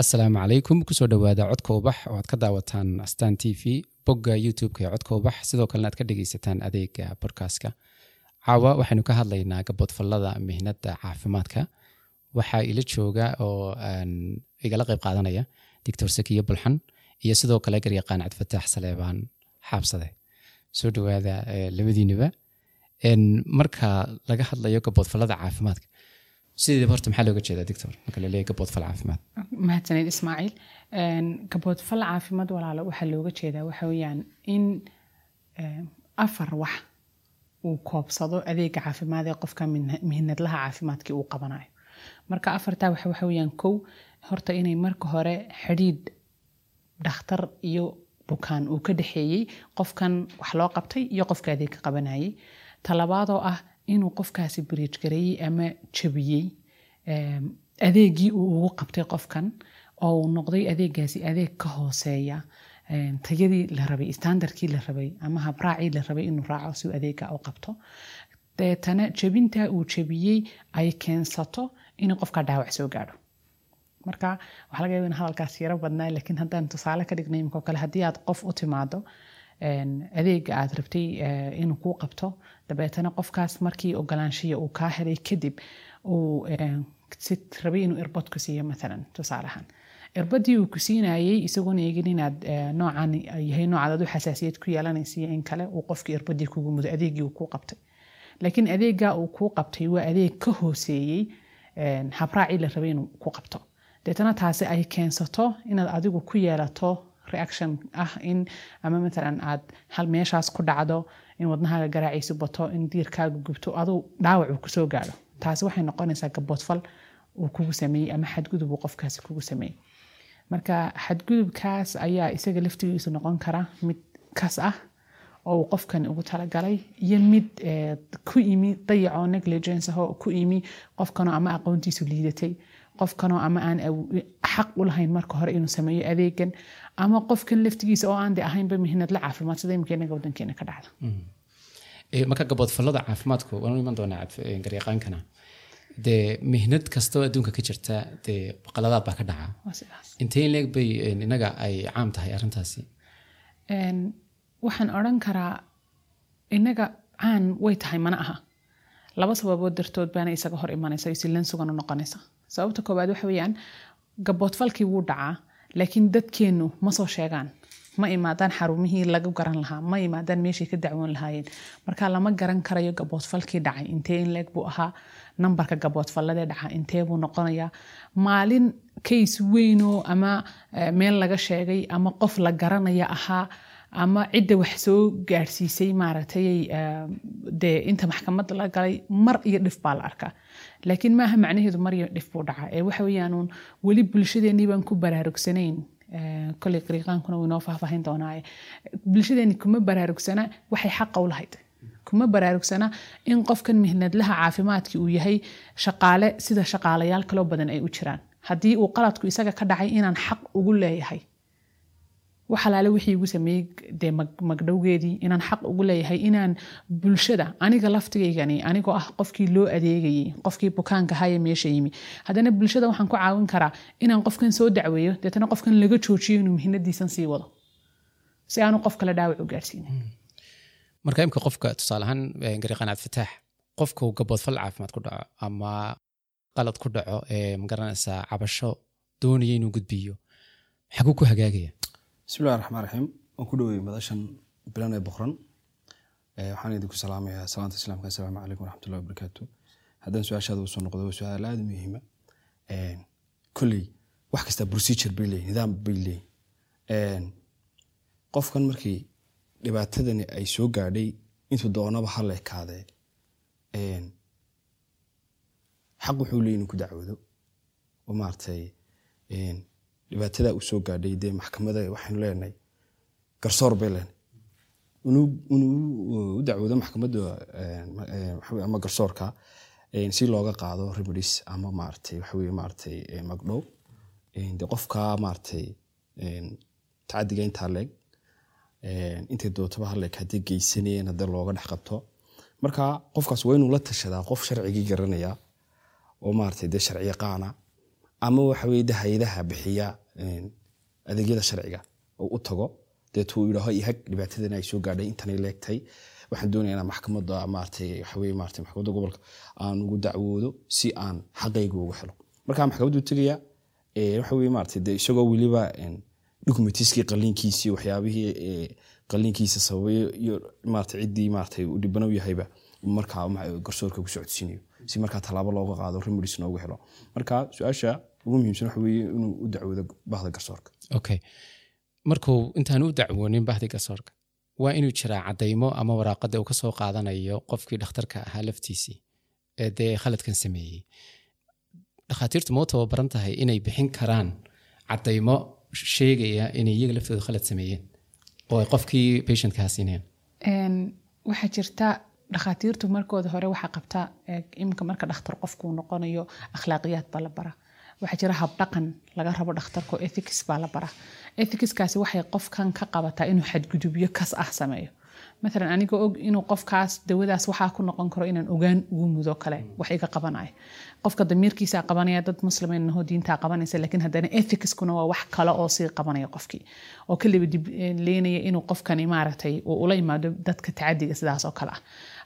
asalaamu calaykum ku soo dhowaada codka ubax oo aad ka daawataan astaan t v bogga youtube-ka ee codka ubax. Sidoo kalena aad ka dhegeysataan adeega bodkastka caawa waxaynu ka hadlaynaa gaboodfallada mihnada caafimaadka. Waxaa ila jooga oo igala qayb qaadanaya doctor sakiyo bulxan iyo sidoo kale garyaqaan cabdifataax saleebaan xaabsade. Soo dhowaada labadiiniba. Marka laga hadlayo gaboodfallada caafimaadka sideedaba horta maxaa looga jeedaa doctor marka la leeyahy gaboodfal caafimaad mahadsaned ismaaciil gaboodfal caafimaad walaalo waxaa looga jeedaa waxa weyaan in afar wax uu koobsado adeega caafimaad ee qofka mihnadlaha caafimaadkii uu qabanayo marka afartaa waxa waxa weyaan kow horta inay marka hore xidhiidh dhakhtar iyo bukaan uu ka dhexeeyey qofkan wax loo qabtay iyo qofka adeegka qabanayay talabaadoo ah inuu qofkaasi biriij gareeyey ama jabiyey adeegii uu ugu qabtay qofkan oo uu noqday adeegaasi adeeg ka hooseeya tayadii la rabay standardkii la rabay ama habraacii la rabay inuu raaco si adeega u qabto. Deetana jabintaa uu jabiyey ay keensato inuu qofka dhaawac soo gaadho. Marka waxaa laga yaba in hadalkaas yaro badnaa laakiin haddaan tusaale ka dhignay imikoo kale haddii aad qof u timaado adeega aad rabtay inuu kuu qabto. Dabeetana qofkaas markii ogolaanshiya uu kaa helay kadib si rabay inuu irbad ku siiyo maalan tusaaleahaan irbadii uu ku siinayey isagoona eegin inaad noocan yahay noocaad adu xasaasiyad ku yeelanaysiyo in kale uu qofkii irbadii kugu mudo adeegii uu kuu qabtay. Laakiin adeegaa uu kuu qabtay waa adeeg ka hooseeyey habraacii la rabay inuu ku qabto. Deetana taasi ay keensato inaad adigu ku yeelato reaction ah in ama matalan aad hal meeshaas ku dhacdo in wadnahaaga garaaciisu bato in diirkaaga gubto aduu dhaawac uu ku soo gaadho. Taasi waxay noqonaysaa gaboodfal uu kugu sameeyey ama xadgudub uu qofkaasi kugu sameeyey. Marka xadgudubkaas ayaa isaga laftigiisu noqon kara mid kas ah oo uu qofkan ugu talagalay iyo mid ku imi dayacoo negligence ahoo ku imi qofkanoo ama aqoontiisu liidatay qofkanoo ama aan xaq u lahayn marka hore inuu sameeyo adeegan ama qofkan laftigiisa oo aan de ahaynba mihnadla caafimaad sida imika inaga wadankeena ka dhacda. Marka gaboodfallada caafimaadku waanu iman doonaa garyaqaankana. Dee mihnad kastoo adduunka ka jirta dee qaladaad baa ka dhaca. Intee in leeg bay inaga ay caam tahay arrintaasi? Waxaan odran karaa inaga caan way tahay mana aha. Laba sababood dartood baana isaga hor imanaysa silan sugan u noqonaysa. Sababta koowaad waxa weyaan gaboodfalkii wuu dhacaa laakiin dadkeennu ma soo sheegaan. Ma imaadaan xarumihii lagu garan lahaa. Ma imaadaan meeshay ka dacwoon lahaayeen. Marka lama garan karayo gaboodfalkii dhacay. Intee in leeg buu ahaa? Nambarka gaboodfalladee dhaca intee buu noqonayaa? Maalin kays weynoo ama meel laga sheegay ama qof la garanaya ahaa ama cidda wax soo gaadhsiisay maaragtay dee inta maxkamad la galay mar iyo dhif baa la arkaa. Laakiin maaha macnaheedu mar iyo dhif buu dhacaa. Ee waxa weyaanuun weli bulshadeenii baan ku baraarugsanayn koley qariiqaankuna wuu inoo faahfaahin doonaaye bulshadeeni kuma baraarugsana waxay xaqa lahayd. Kuma baraarugsana in qofkan mihnadlaha caafimaadkii uu yahay shaqaale sida shaqaalayaal kaloo badan ay u jiraan. Haddii uu qaladku isaga ka dhacay inaan xaq ugu leeyahay waxalaale wixii igu sameeyey dee magdhowgeedii inaan xaq ugu leeyahay inaan bulshada aniga laftigaygani anigoo ah qofkii loo adeegayay qofkii bukaanka haya meesha yimi. Haddana bulshada waxaan ku caawin karaa inaan qofkan soo dacweeyo deetana qofkan laga joojiyo inuu mihnadiisan sii wado. Si aanu qof kale dhaawac u gaarsiinin. Marka imka qofka tusaale ahaan gariiqaan cabdifataax qofka uu gaboodfal caafimaad ku dhaco ama qalad ku dhaco ee ma garanaysaa cabasho doonaya inuu gudbiyo xaguu ku hagaagaya bismillahi raxmaan raxiim waan ku dhowey madashan bilan ee boqran waxaan idinku salaamayaa salaanta islaamka. Assalaamu calaykum waraxmatullahi wabarakaatu haddaan su'aashaada u soo noqdo waa su'aal aada muhiima kolley wax kasta procedure bay leeyihiin nidaam bay leeyihiin qofkan markii dhibaatadani ay soo gaadhay intuu doonaba ha la ekaadee xaq wuxuu leeyi inuu ku dacwoodo oo maaragtay dhibaatada uu soo gaadhay dee maxkamada waxaynu leenahay garsoor bay leenahay. Inuu u dacwoodo maxkamadda ama garsoorka si looga qaado remedies ama maaragtay waxa weye maaragtay magdhow dee qofka maaragtay tacadiga intaa leeg intay dootaba halleeg haddii geysanayeen haddii looga dhex qabto. Marka qofkaas waa inuu la tashadaa qof sharcigii garanaya oo maaragtay dee sharci yaqaana ama waxa weye de hay'adaha bixiya adeegyada sharciga oo u tago deetuu yidhaaho ihag dhibaatadan ay soo gaadhay intanay leegtay. Waxaan doonaya inaan maxkamadda maaragtay waxa weye maaragtay maxkamadda gobolka aan ugu dacwoodo si aan xaqayga ugu helo. Marka maxkamaddu tegaya ee, waxa weye maaragtay de isagoo weliba een, documentiskii qaliinkiisii waxyaabihii qaliinkiisa sababay iyo maaragtay ciddii maaragtay uu dhibanow yahayba markaa ma- garsoorka ku socodsiinayo si markaa tallaabo looga qaado remedies loogu helo. Marka su'aasha ugu muhiimsan waxa weeye inuu u dacwoodo bahda garsoorka. Okay. Markuu intaan u dacwoonin bahdi garsoorka waa inuu jiraa cadaymo ama waraaqada uu ka soo qaadanayo qofkii dhakhtarka ahaa laftiisii ee dee khaladkan sameeyey. Dhakhaatiirtu ma u tababaran tahay inay bixin karaan cadaymo sheegaya inay iyaga laftooda khalad sameeyeen oo ay qofkii patientkaa siineen Een, waxaa jirta dhakhaatiirtu markooda hore waxaa qabta ee, iminka marka dhakhtar qofkuu noqonayo akhlaaqiyaad baa la bara waxaa jira habdhaqan laga rabo dhakhtarka oo ethics baa la bara ethicskaasi waxay qofkan ka qabataa inuu xadgudubyo kas ah sameeyo. Maalan anigoo og inuu qofkaas dawadaas waxaa ku noqon karo inaan ogaan ugu mudo kale wax iga qabanaya qofka damiirkiisa qabanaya dad muslimin naho diintaa qabanaysa laakiin haddana ethicskuna waa wax kale oo sii qabanaya qofkii. Oo kaliba dib leynaya inuu qofkani maaragtay uu ula yimaado dadka tacadiga sidaas oo kale ah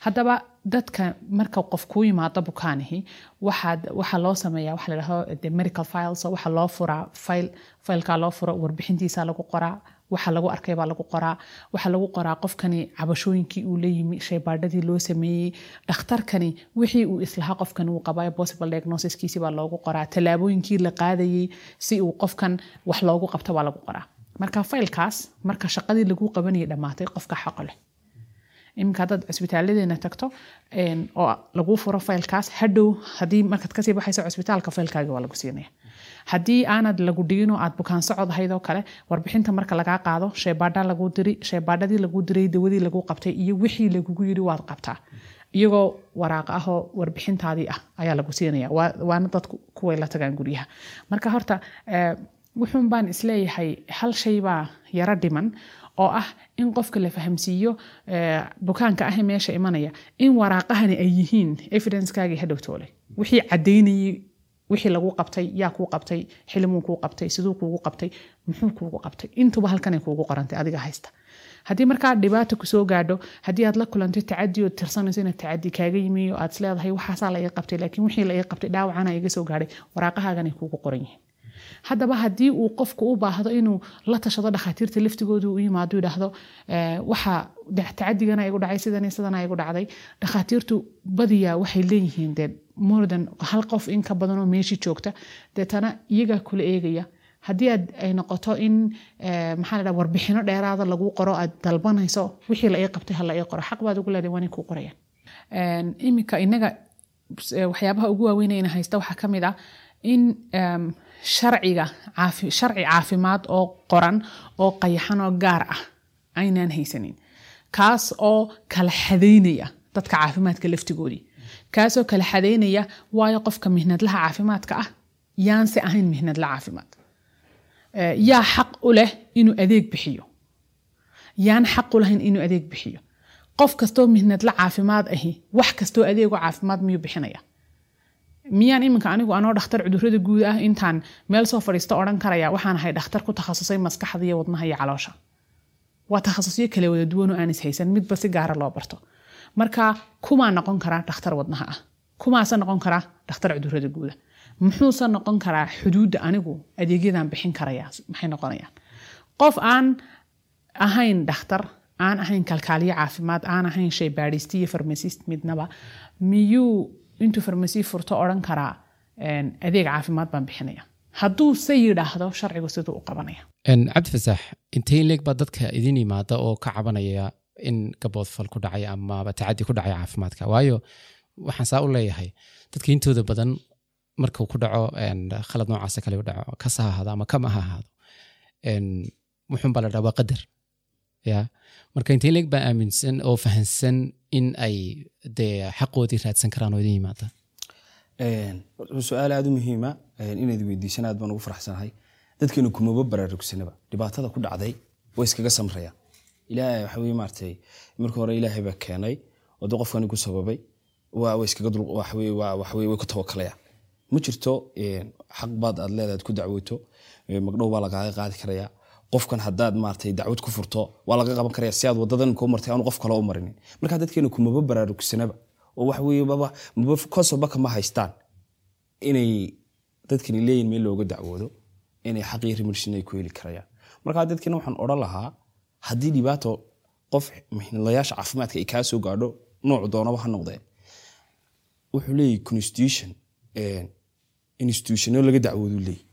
haddaba dadka marka qof kuu yimaado bukaanihi waxaa loo sameeyaa waxa la dhahdo the medical files oo waxaa loo furaa file fileka loo furo warbixintiisa lagu qoraa waxa lagu arkay baa lagu qoraa waxa lagu qoraa qofkani cabashooyinkii uu la yimi shaybaadhadii loo sameeyey dhakhtarkani wixii uu islahaa qofkan uu qabaa possible diagnosiskiisi baa loogu qoraa tallaabooyinkii la qaadayey si uu qofkan wax loogu qabto baa lagu qoraa. Marka faylkaas marka shaqadii lagu qabanayay dhammaatay qofka xaqo leh iminka haddaad cusbitaaladeena tagto oo lagu furo faylkaas hadhow haddii markaad ka sii baxayso cusbitaalka faylkaaga waa lagu siinaya haddii aanad lagu dhigino aad bukaan socod ahayd oo kale warbixinta marka lagaa qaado shaybaadha lagu diri shaybaadhadii lagu diray dawadii lagu qabtay iyo wixii lagugu yiri waad qabtaa iyagoo waraaq ah oo warbixintaadii ah ayaa lagu siinaya Waa- waana dadku kuway la tagaan guryaha marka horta wuxuun baan is leeyahay hal shay baa yaro dhiman oo ah in qofka la fahamsiiyo eh, bukaanka ah ee meesha imanaya in waraaqahani ay yihiin evidencekaagii hadhowtoole wixii cadaynayay wixii lagu qabtay yaa kuu qabtay xilimuu kuu qabtay siduu kuugu qabtay muxuu kuugu qabtay. Intuba halkanay kuugu qorantay adiga haysta. Haddii markaa dhibaato ku soo gaadho haddii aad la kulantay tacadi tirsanayso inaad tacadi kaaga yimiyo aad isleedahay waxaasaa la ii qabtay laakiin wixii la ii qabtay dhaawacana iga soo gaadhay waraaqahaaganay kuugu qoran yihiin haddaba haddii uu qofku u baahdo inuu la tashado dhakhaatiirta laftigooda u yimaado yidhaahdo eh, waxa de- tacadigana igu dhacay sidan sidana igu dhacday. Dhakhaatiirtu badiyaa waxay leeyihiin dee more than hal qof in ka badanoo meeshii joogta. Deetana iyagaa kula eegaya. Haddii ay noqoto in maxaa warbixino dheeraada lagu qoro aad dalbanayso wixii la ii qabtay ha la ii qoro. Xaq baad ugu leedahay waanay kuu qorayaan. Een, iminka inaga waxyaabaha ugu waaweynayna haysta waxaa ka mid ah in sharciga sharci caafimaad oo qoran oo qayaxan oo gaar ah aynaan haysanin. Kaas oo kala xadaynaya dadka caafimaadka laftigoodii kaasoo kala xadaynaya waayo qofka mihnadlaha caafimaadka ah yaanse ahayn mihnadla caafimaad. Eh, yaa xaq u leh inuu adeeg bixiyo. Yaan xaq u lahayn inuu adeeg bixiyo. Qof kastoo mihnadla caafimaad ahi wax kastoo adeego caafimaad miyuu bixinaya miyaan iminka anigu anoo dhakhtar cudurrada guud ah intaan meel soo fadhiisto odhan karaya waxaan ahay dhakhtar ku takhasusay maskaxda iyo wadnaha iyo caloosha. Waa takhasusyo kale wada duwan oo aan is haysan midba si gaara loo barto. Marka kumaa noqon karaa dhakhtar wadnaha ah? Kumaase noqon karaa dhakhtar cudurrada guuda muxuuse noqon karaa xuduudda anigu adeegyadan bixin karaya maxay noqonayaan? Qof aan ahayn dhakhtar aan ahayn kalkaaliye caafimaad aan ahayn shay baadhisti iyo farmasist midnaba miyuu intuu farmasi furto odhan karaa adeeg caafimaad baan bixinaya hadduu se yidhaahdo sharcigu siduu u qabanaya cabdi fasaax intee in leeg baa dadka idin yimaada oo ka cabanaya in gaboodfal ku dhacay amaba tacadi ku dhacay caafimaadka? Waayo waxaan saa u leeyahay dadka intooda badan markuu ku dhaco khalad noocaasa kale u dhaco kas ha ahaado ama kama ha ahaado een, wuxuun baa la dhaha waa qadar ya marka intee in leeg baa aaminsan oo fahansan in ay dee xaqoodii raadsan karaan oo idin yimaada. Su'aal aada u muhiima een, inaad weydiisan aad baan ugu faraxsanahay. Dadkeenu kumaba baraarugsanaba. Dhibaatada ku dhacday way iskaga samrayaan ilaahay waxa weye maaragtay marka hore ilaahay baa keenay dee qofkani ku sababay way iskaga dul waxa weye waa waxa weye way ku tawakalayaan ma jirto xaq baad aad leedahay aad ku dacwooto magdhow baa lagaaga qaadi karaya qofkan hadaad maaragtay dacwad ku furto waa laga qaban karaya si aad wadadan kuu martay aanu qof kale u marinin. Marka dadkeenu kumaba baraarugsanaba oo wax weeye baba maba kosoba kama haystaan. Inay dadkani leeyihiin meel looga dacwoodo inay xaq iyo remersin ay ku heli karayaan. Marka dadkeena waxaan odhan lahaa haddii dhibaato qof mihnadlayaasha caafimaadka ay kaa gaadho nooc doonaba ha noqdee wuxuu leeyahy constitution institutiono laga dacwoodu leeyahy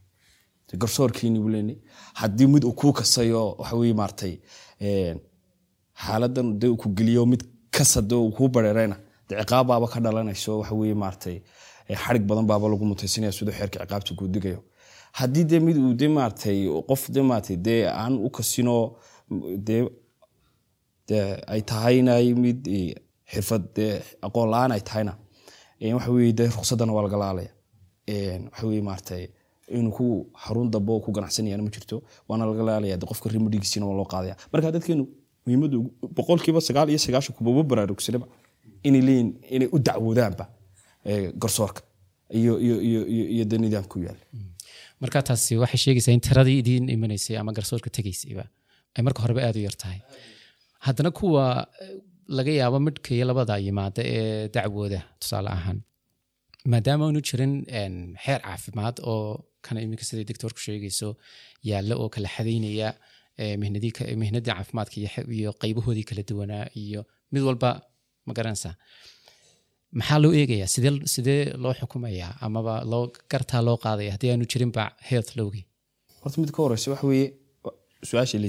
garsoorkiini buu leenahay haddii mid uu kuu kasayo waxa weye maaragtay xaaladan de ku geliyo mid kasad uu kuu bareerayna de ciqaab baaba ka dhalanayso waxa weye maaragtay xarig badan baaba lagu mutaysanaya siduu xeerka ciqaabta kuu digayo. Haddii de mid uu de maaragtay qof de maaragtay dee aan u kasino dee de ay tahayna mid xirfad dee aqoon la'aan ay tahayna waxa weye de ruqsadana waa laga laalaya. Waxa weye maaragtay inuu ku xarun dambe ku ganacsanayana ma jirto waana laga laalaya qofka remedigiisina waa loo qaadaya. Marka dadkeenu muhiimadu boqolkiiba sagaal iyo sagaashan kumaba baraarugsanaba inay leeyihiin inay u dacwoodaanba garsoorka iyo iyo iyo iyo de nidaamku yaalla marka taasi waxay sheegaysaa in tiradii idiin imanaysay ama garsoorka tegaysayba ay marka horeba aad u yar haddana kuwa laga yaabo midhka iyo labada yimaada ee dacwooda tusaale ahaan maadaama aanu jirin xeer caafimaad oo kana iminka siday doctoorku sheegayso yaalla oo kala xadaynaya mihnadii caafimaadka iyo qaybahoodii kala duwanaa iyo mid walba ma garanaysaa. Maxaa loo eegayaa? Sidee sidee loo xukumayaa amaba loo gartaa loo qaadaya haddii aanu jirinba health lowgii horta mid ka horeysa waxa weeye su'aasha la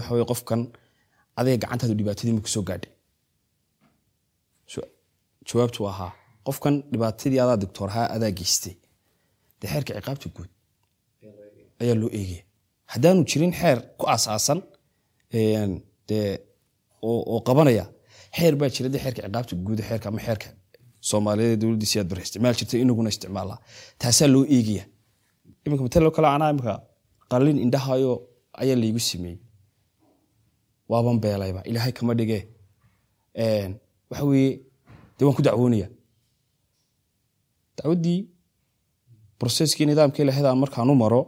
waxa weye qofkan adiga gacantaadu dhibaatadii ma ku soo gaadhay jawaabtu ahaa qofkan dhibaatadii adaa doctoorhaa adaa geystay xeerka ciqaabta guud ayaa loo eegaya haddaanu jirin xeer ku asaasan oo qabanaya xeer baa jira de xeerka ciqaabta guud xeerka ama xeerka soomaaliyeed dowladdiisi aad bare isticmaal jirtay inaguna isticmaalaa taasaa loo eegaya. Iminka matalo kale anaa imika qalin indhahayo ayaa laygu sameeyey. Waaban beelayba ilaahay kama dhige. Waxa weeye dee waan ku dacwoonaya. Dacwaddii broseskii nidaamkii lahayd aan markaan u maro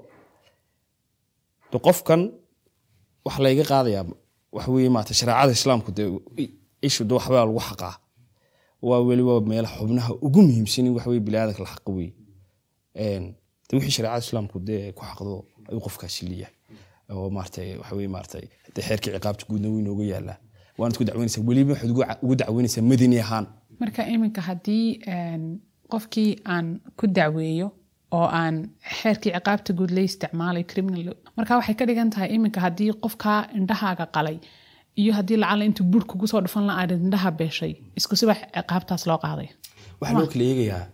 de qofkan waxa layga qaadayaa waxa weye maata shareecada islaamku dee ishu de waxbaa lagu xaqaa. Waa weliba meel xubnaha ugu muhiimsan waxa weye biniaadanka la xaqa weye de wixii shareecada islaamku dee ku xaqdo ayuu qofkaasi leeyahay oo maarata dee xeerkii ciqaabta guudna wuu inooga yaalaa waanad ku dacweynaysaa weliba waxaad ugu dacweynaysaa madani ahaan. Marka iminka haddii qofkii aan ku dacweeyo oo aan xeerkii ciqaabta guud la isticmaalay criminal. Marka waxay ka dhigan tahay iminka haddii qofkaa indhahaaga qalay iyo haddii lacala intuu bur kugu soo dhufan la aad indhaha beeshay isku siba ciqaabtaas loo qaaday. Waxaa loo kala eegayaa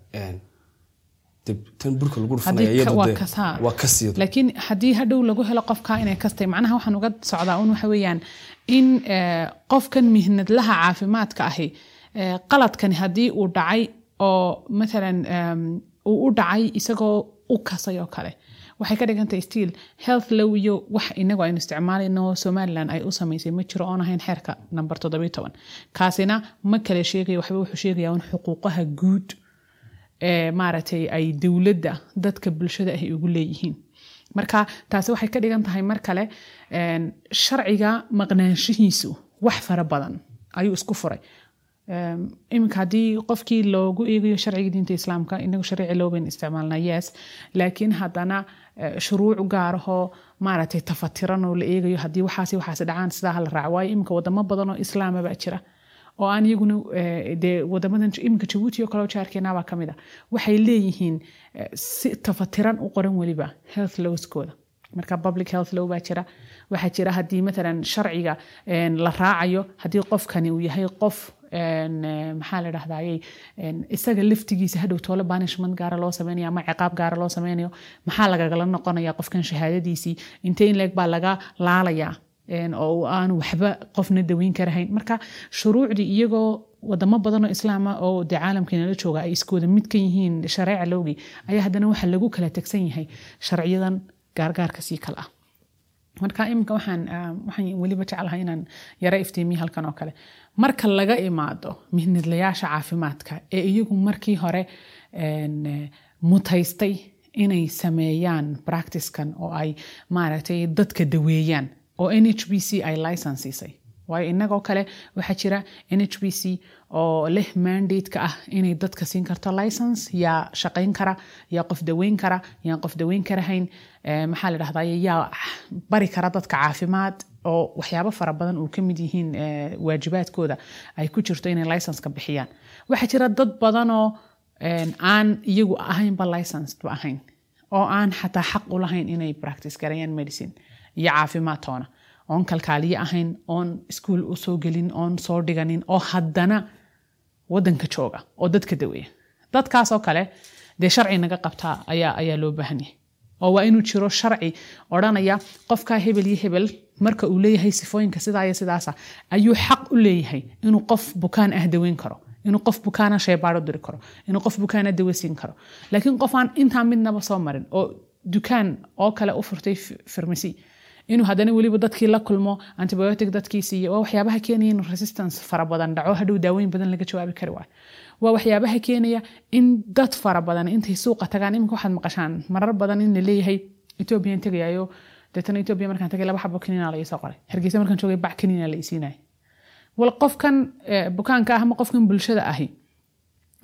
tan burka lagu dhufanayawaa ka sii laakiin haddii hadhow lagu helo qofka inay kastay macnaha waxaan uga socdaa un waxa weeyaan in qofkan mihnadlaha caafimaadka ahi qaladkani haddii uu dhacay oo maalan uu u dhacay isagoo u kasay oo kale. Waxay ka dhigantahay stiil health low iyo wax inagu aynu isticmaalayno somaliland ay u samaysay ma jiro oon ahayn xeerka number toddobiyo toban. Kaasina ma kale sheegaya waxba wuxuu sheegaya un xuquuqaha guud ee maaragtay ay dowladda dadka bulshada ah ugu leeyihiin. Marka taasi waxay ka dhigan tahay mar kale sharciga maqnaanshihiisu wax fara badan ayuu isku furay iminka haddii qofkii loogu eegayo sharciga diinta islaamka inagu sharci loobayn isticmaalna yes. Laakiin haddana shuruuc gaarahoo maaragtay tafatiran oo la eegayo haddii waxaasi waxaasi dhacaan sidaa hala raaco waayo iminka wadamo badan oo islaama jira oo aan iyaguna dee wadamadan iminka jabuuti oo kale oo jaarkeenabaa ka mid a waxay leeyihiin si tafatiran u qoran weliba health lowskooda marka public health low baa jira waxaa jira haddii maalan sharciga la raacayo haddii qofkani uu yahay qof maxaa la dhahdaayey isaga laftigiisa hadhow toole banishment gaara loo sameynayo ama ciqaab gaara loo sameynayo maxaa lagagala noqonaya qofkan shahaadadiisii? Intee in leeg baa laga laalayaa? Oo aanu waxba qofna daweyn karahayn marka shuruucdii iyagoo wadamo badanoo islaama oo de caalamkeenala jooga ay iskooda mid yihiin shareeca lowgii ayaa haddana waxa lagu kala tegsan yahay sharciyadan gaargaarka sii kale ah. Marka iminka waxaan waxaan weliba jeclahay inaan yaro iftiimiyo halkan oo kale marka laga imaado mihnadlayaasha caafimaadka ee iyagu markii hore mutaystay inay sameeyaan practicekan oo ay maaragtay dadka daweeyaan oo n h b c ay license siisay waayo inagoo kale waxaa jira n h b c oo leh mandate-ka ah inay dadka siin karto license yaa shaqayn kara yaa qof daweyn kara yaan qof daweyn karahayn maxaa la dhahdaa yaa bari kara dadka caafimaad oo waxyaabo fara badan uu ka mid yihiin eh, waajibaadkooda ay ku jirto inay license-ka bixiyaan. Waxaa jira dad badanoo een, aan iyagu ahaynba licensed ba ahayn oo aan xataa xaq u lahayn inay practice garayaan medicine iyo caafimaad toona oon kalkaaliye ahayn oon iskuul u soo gelin oon soo dhiganin oo haddana wadanka jooga oo dadka daweeya dadkaasoo kale dee sharci naga qabtaa ayaa ayaa loo baahan yahay. Oo waa inuu jiro sharci odhanaya qofkaa hebel iyo hebel marka uu leeyahay sifooyinka sidaa iyo sidaasa ayuu xaq u leeyahay inuu qof bukaan ah daweyn karo inuu qof bukaana shaybaaro diri karo inuu qof bukaana dawe siin karo. Laakiin qof aan midnaba soo marin oo dukaan oo kale u furtay farmasi inuu haddana weliba dadkii la kulmo antibiotic dadkii siiyo waa waxyaabaha keenaya in resistance fara badan dhaco hadhow daaweyn badan laga jawaabi kari waayo. Waa waxyaabaha keenaya in dad fara badan intay suuqa tagaan iminka waxaad maqashaan marar badan in la leeyahay ethoobiyan tegayayo deetana ethoobia markaan tagay laba xabo kaniina la isoo qoray. Hargeysa markaan joogay bac kaniina la isiinaya wal qofkan eh, bukaanka ah ama qofkan bulshada ahi?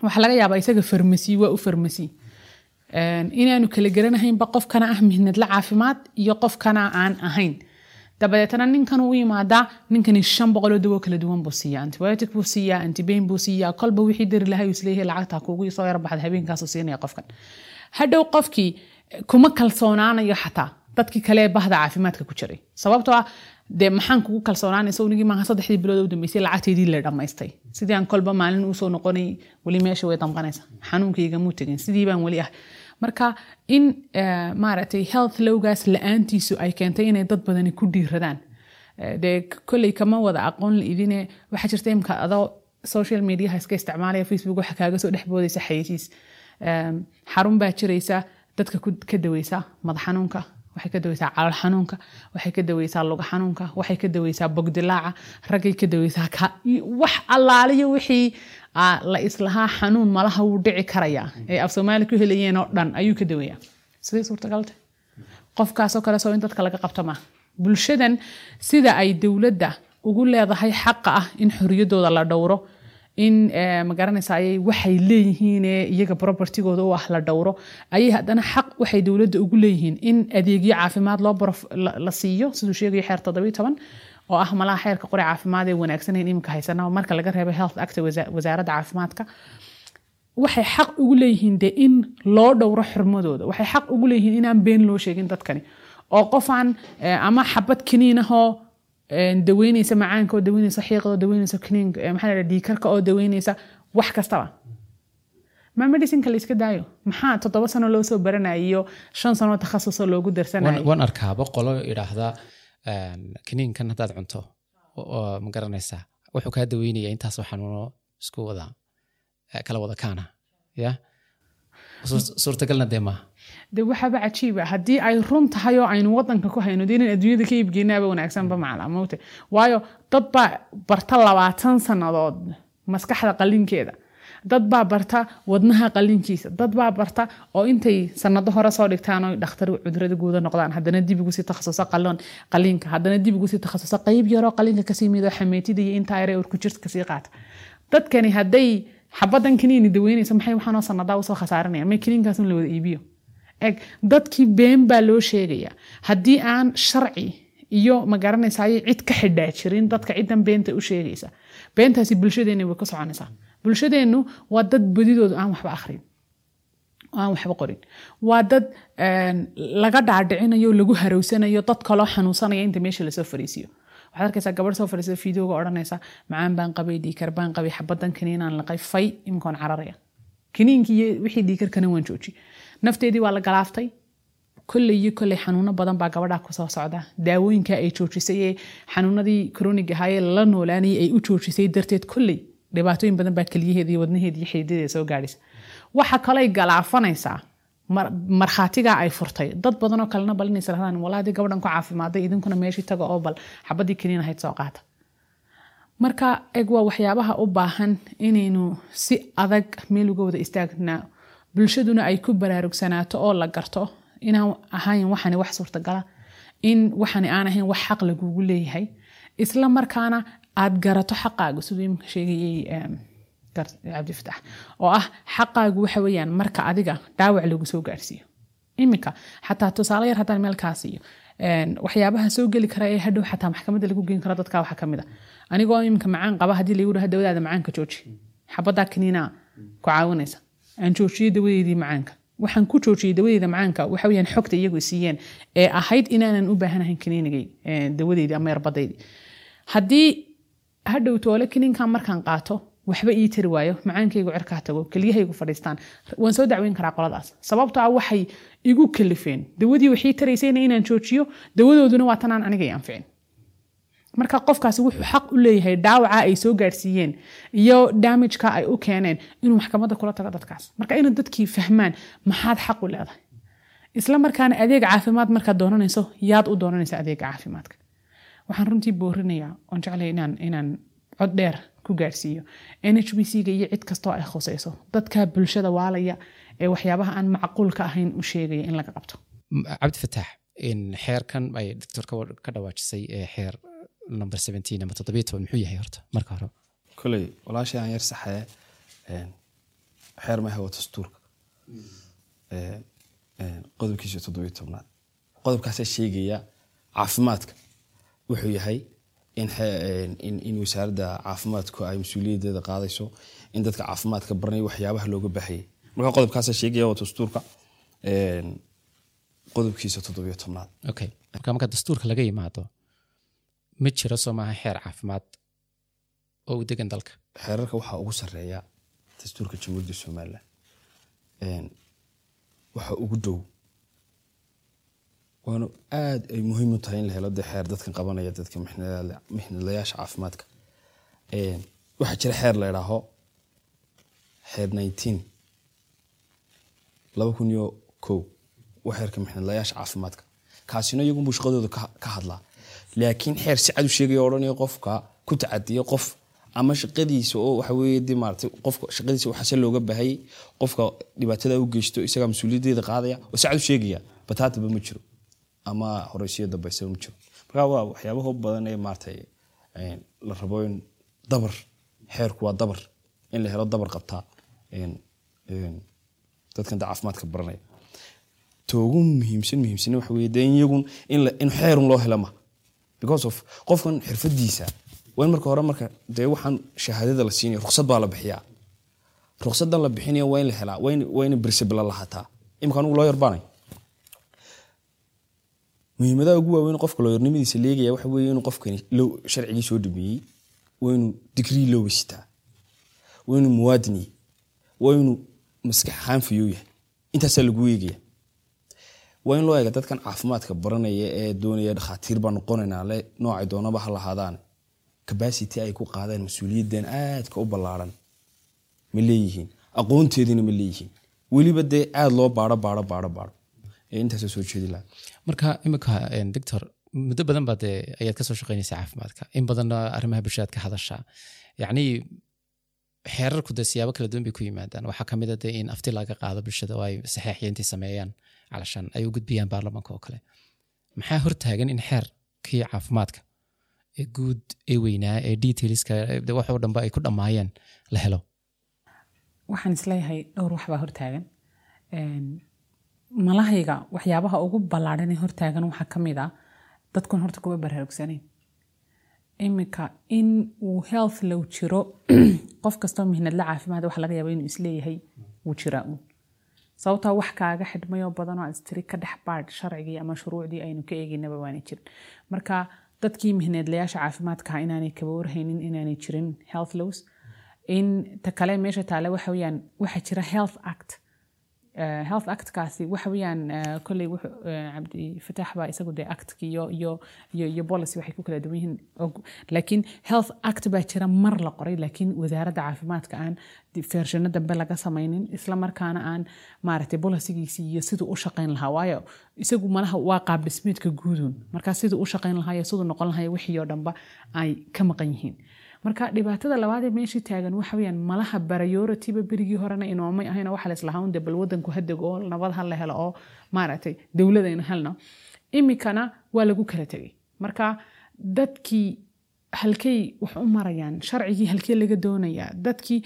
Waxaa laga yaabaa isaga farmasi waa u farmasi. Inaanu kala garanahaynba qofkana ah mihnadla caafimaad iyo qofkana aan ahayn. Dabadeetana ninkan u yimaadaa ninkani shan boqoloo dawo kala duwan buu siiya antibiotic buu siiyaa antibain buu siiyaa kolba wixii dari lahay is leeyahay lacagta kugu soo yar baxda habeenkaasuu siinaya qofkan. Hadhow qofkii kuma kalsoonaanayo xataa dadkii kale bahda caafimaadka ku jiray. Sababtoo ah dee maxaan kugu kalsoonaanaysa unigii maaha saddexdii bilood u dambeysay lacagteedii la dhammaystay sidii aan kolba maalin u soo noqonay weli meesha way damqanaysa. Xanuunkaygamuu tegin sidii weli ah. Marka in eh, maaragtay health lowgaas la'aantiisu ay keentay inay dad badani ku dhiiradaan Eh, dee kolley kama wada aqoon la idine. Waxaa jirta imka adoo social mediaha iska isticmaalaya facebook waxa kaaga soo dhex boodaysa xayeysiis. Em, xarun baa jiraysa dadka ka daweysa madax xanuunka waxay ka daweysaa calool xanuunka waxay ka daweysaa luga xanuunka waxay ka daweysaa bogdilaaca raggay ka daweysaa wax allaaliyo wixii la islahaa xanuun malaha wuu dhici karayaa ee af soomaali ku helayeen oo dhan ayuu ka daweeyaa. Sidee suurtagalta qofkaasoo kale soo in dadka laga qabto maaha bulshadan sida ay dowladda ugu leedahay xaqa ah in xoriyadooda la dhowro in eh, magaranaysa ayay waxay leeyihiin ee iyaga propertigooda u ah la dhowro. Ayay haddana xaq waxay dowladda ugu leeyihiin in adeegyo caafimaad loo la siiyo. Siduu sheegayo xeer toddobiyo toban oo ah malaha xeerka qori caafimaad ee wanaagsaneyn iminka haysana marka laga reebo health act wasa- wasaaradda caafimaadka waxay xaq ugu leeyihiin de in loo dhowro xurmadooda. Waxay xaq ugu leeyihiin inaan been loo sheegin dadkani. Oo qofaan eh, ama xabad kaniinahoo eh, daweyneysa macaanka oo daweyneysa xiiqa oo daweyneysa kaniinka eh, maxaa la dhiikarka oo daweyneysa wax kastaba. Ma medicinka la iska daayo? Maxaa toddoba sano loo soo baranayay iyo shan sano takhasusoo loogu darsanayo? Waan arkaaba qolo idhaahda kaniinkan haddaad cunto oo ma garanaysaa wuxuu kaa daweynaya intaasoo xanuuno isku wada eh, kala wada kaana ya? Suur- suurtagalna dee maaha de waxaaba cajiiba haddii ay run tahay oo aynu wadanka ku hayno dee inaan adduunyada ka iibgeynaaba wanaagsanba maclamowte waayo dad baa barta labaatan sannadood maskaxda qalinkeeda. Dad baa barta wadnaha qalinkiisa. Dad baa barta oo intay sanado hore soo dhigtaan dhakhtar cudurrada guuda noqdaan. Haddana dib ugu sii takhasusa qalon qaliinka haddana dib ugu sii takhasusa qayb yaroo qaliinka ka sii mido xameetida iyo intaa yare urku jirta ka sii qaata. Dadkani hadday xabadan kaniini daweynaysa maxay waxaanoo sanadaa u soo khasaaranaya may kaniinkaas un la wada iibiyo eg dadkii been baa loo sheegaya haddii aan sharci iyo magaranaysaay cid ka xidhaa jirin dadka cidan beenta u sheegaysa. Beentaasi bulshadeena way ka soconaysaa. Bulshadeennu waa dad badidoodu aan waxba akhrin oo aan waxba qorin. Waa dad laga dhaadhicinayo lagu harowsanayo dad kaloo xanuunsanaya inta meesha la soo fariisiyo. Waxaad arkaysaa gabadh soo fadhiisa fiidooga odhanaysa macaan baan qabay dhiikar baan qabay xabadan kaniinaan laqay fay imikoon cararaya kaniinkii iyo wixii dhiikarkana waan jooji nafteedii waa la galaaftay. Kolley iyo kolley xanuuno badan baa gabadha ku soo socda. Daawooyinka ay joojisay ee xanuunadii kronig ahaayee lala noolaanayay ay u joojisay darteed kolley dhibaatooyin badan baa keliyaheeda iyo wadnaheeda soo gaadhaysa waxa kaley galaafanaysaa mar- markhaatigaa ay furtay. Dad badanoo kalena bal inay israhdaan walaa haddii gabadhan ku caafimaaday idinkuna meeshii taga oo bal. Xabadii kaniin ahayd soo qaata. Marka eg waa waxyaabaha u baahan inaynu si adag meel uga wada istaagnaa bulshaduna ay ku baraarugsanaato oo la garto. Inaan ahayn waxani wax suurtagala. In waxani aan ahayn wax xaq lagugu leeyahay. Isla markaana aad garato xaqaaga siduu iminka sheegayay gar- cabdifatax oo ah xaqaagu waxa weeyaan marka adiga dhaawac lagu soo gaarsiiyo. Iminka xataa tusaale yar haddaan meel kaa een, waxyaabaha soo geli kara ee hadhow xataa maxkamadda lagu geyn karo dadka waxaa ka mid a. Anigoo iminka macaan qaba haddii lagu dhaha dawadaada macaanka jooji xabadaa kaniinaa ku caawinaysa aan joojiyey dawadeedii macaanka. Waxaan ku joojiyey dawadeeda macaanka. Waxa weyaan xogta iyagu siiyeen ee ahayd inaanan u baahanahayn kaniinigay dawadeydii ama yarbadaydii haddii hadhow toole kaniinkan markaan qaato waxba ii tiri waayo. Macaankaygu cirkaa tago keliyahaygu fadhiistaan. Waan soo dacweyn karaa qoladaas. Sababtoo ah waxay igu kalifeen. Dawadii waxii taraysayna inaan joojiyo dawadooduna waa tanaan anigay anficin marka qofkaasi wuxuu xaq u leeyahay dhaawaca ay soo gaarsiiyeen iyo damageka ay u keeneen inuu maxkamadda kula tago dadkaas. Marka inay dadkii fahmaan maxaad xaq u leedahay? Isla markaana adeeg caafimaad markaad doonanayso yaad u doonanaysa adeega caafimaadka. Waxaan runtii boorinayaa oon jeclay inaan cod dheer ku gaarsiiyo nhbc-ga iyo cid kastoo ay khusayso. Dadka bulshada waalaya ee waxyaabaha aan macquulka ahayn u sheegaya in laga qabto. In xeerkan ay doctor ka wa- ka dhawaajisay ee xeer number 17 ama 17 muxuu yahay horta marka hore. Koley walaashay aan yar saxee een, xeer ma hawa dastuurka. Qodobkiisa toddobiyo tobnaad qodobkaasaa sheegaya caafimaadka wuxuu yahay in wasaaradda caafimaadku ay mas'uuliyaddeeda qaadayso in dadka caafimaadka baranaya waxyaabaha looga baahayay marka qodobkaasaa sheegaya waa dastuurka qodobkiisa toddobiyo tobnaad okay. Marka marka dastuurka laga yimaado ma jiro soo maaha xeer caafimaad oo u degan dalka. Xeerarka waxaa ugu sareeya dastuurka jamhuuriyadda somalilan Een, waxa ugu dhow waana aad ay muhiim u tahay in la helo dee xeer dadkan qabanaya dadka mixnadlayaasha caafimaadka. Waxaa jira xeer la idhaaho xeer 19 laba kun iyo kow waa xeerka mixnadlayaasha caafimaadka. Kaasina iyagunbuu shaqadooda ka hadlaa laakiin xeer si cad u sheegaya odhanaya qofka ku tacadiya qof ama shaqadiisa oo waxa weeye dee maaragtay qofka shaqadiisa waxaase looga baahayay qofka dhibaatada u geysto isagaa mas'uuliyaddeeda qaadaya oo si cad u sheegaya bataataba ma jiro. Ama horeysiyo dambaysaba ma jiro. Marka waa waxyaabaha badan ee maaragtay een, la rabo in dabar xeerku waa dabar in la helo dabar qabtaa dadkan da caafimaadka baranaya. Toogu muhiimsan muhiimsan waxa weeye dee in iyagun in xeerun loo helo ma because of qofkan xirfadiisa waa marka hore marka dee waxaan shahaadada la siinaya ruqsad baa la bixiyaa. Ruqsadan la bixinaya waa la helaa waa in- brisbla lahaataa. Imika anugu loo yarbaanay muhiimadaha ugu waaweyn qofka looyarnimadiisa leegaya waxa weeye inuu qofkani sharcigii soo dhameeyey waa inuu digrii loo weysitaa waa inuu maskax ahaan fayoo yahay intaasaa lagu eegaya waa in loo eega dadkan caafimaadka baranaya ee doonaya dhakhaatiir baa noqonaynaa le noocay doonaba ha lahaadaan. Capacity ay ku qaadaan mas'uuliyaddan aadka u ballaaran. Ma leeyihiin? Aqoonteediina ma leeyihiin? Weliba dee aad loo baaro baaro baaro baaro intaasoo soo jeedi lahaa. Marka imika doctor muddo badan baad dee ayaad ka soo shaqeynaysaa caafimaadka. In badanna arrimaha bulshadaad ka hadashaa. Yacni xeerarku dee siyaabo kala duwan bay ku yimaadaan. Waxaa ka mid a dee in afti laga qaado bulshada oo ay saxeexiyintii sameeyaan calashaan ay u gudbiyaan baarlamaanka oo kale. Maxaa hortaagan in xeerkii caafimaadka ee guud ee weynaa ee detailska ee wax oo dhanba ay ku dhammaayeen la helo? Waxaan is leeyahay dhowr wax baa hortaagan. Malahayga waxyaabaha ugu ballaadhan hortaagan waxaa ka mid a dadkun horta kuwa baraarugsanayn iminka in uu health low jiro qof kastoo mihnadla caafimaad waxa laga yaaba inuu is leeyahay wuu jiraa uun sababtaa wax kaaga xidhmayoo badan oo astiri ka dhex baadh sharcigii ama shuruucdii aynu ka eegaynaba waana jirin. Marka dadkii mihneedlayaasha caafimaadka inaanay kaba warhaynin inaanay jirin health laws. In ta kale meesha taale waxa weyaan waxaa jira health act health actkaasi waxa weyaan eh, kolley wuxuu, eh, cabdi fataax baa isagu dee actki iyo policy waxay ku kala duwan yihiin. Laakiin health act baa jira mar la qoray laakiin wasaaradda caafimaadka aan feershano dambe laga samaynin isla markaana aan maaragtay bolisigiisi iyo siduu u shaqayn lahaa. Waayo isagu malaha waa qaab dhismeedka guudun markaa siduu u shaqayn lahaa iyo siduu noqon lahaa wixii oo dhanba ay ka maqan yihiin marka dhibaatada labaad ee meeshii taagan waxa weyaan malaha barayorotiba berigii horena inoomay ahayn waxa laislahaa un de bal wadanku hadego oo nabad ha la helo oo maaragtay dowladayna helno imikana waa lagu kala tegay marka dadkii halkey wax u marayaan sharcigii halkee laga doonayaa dadkii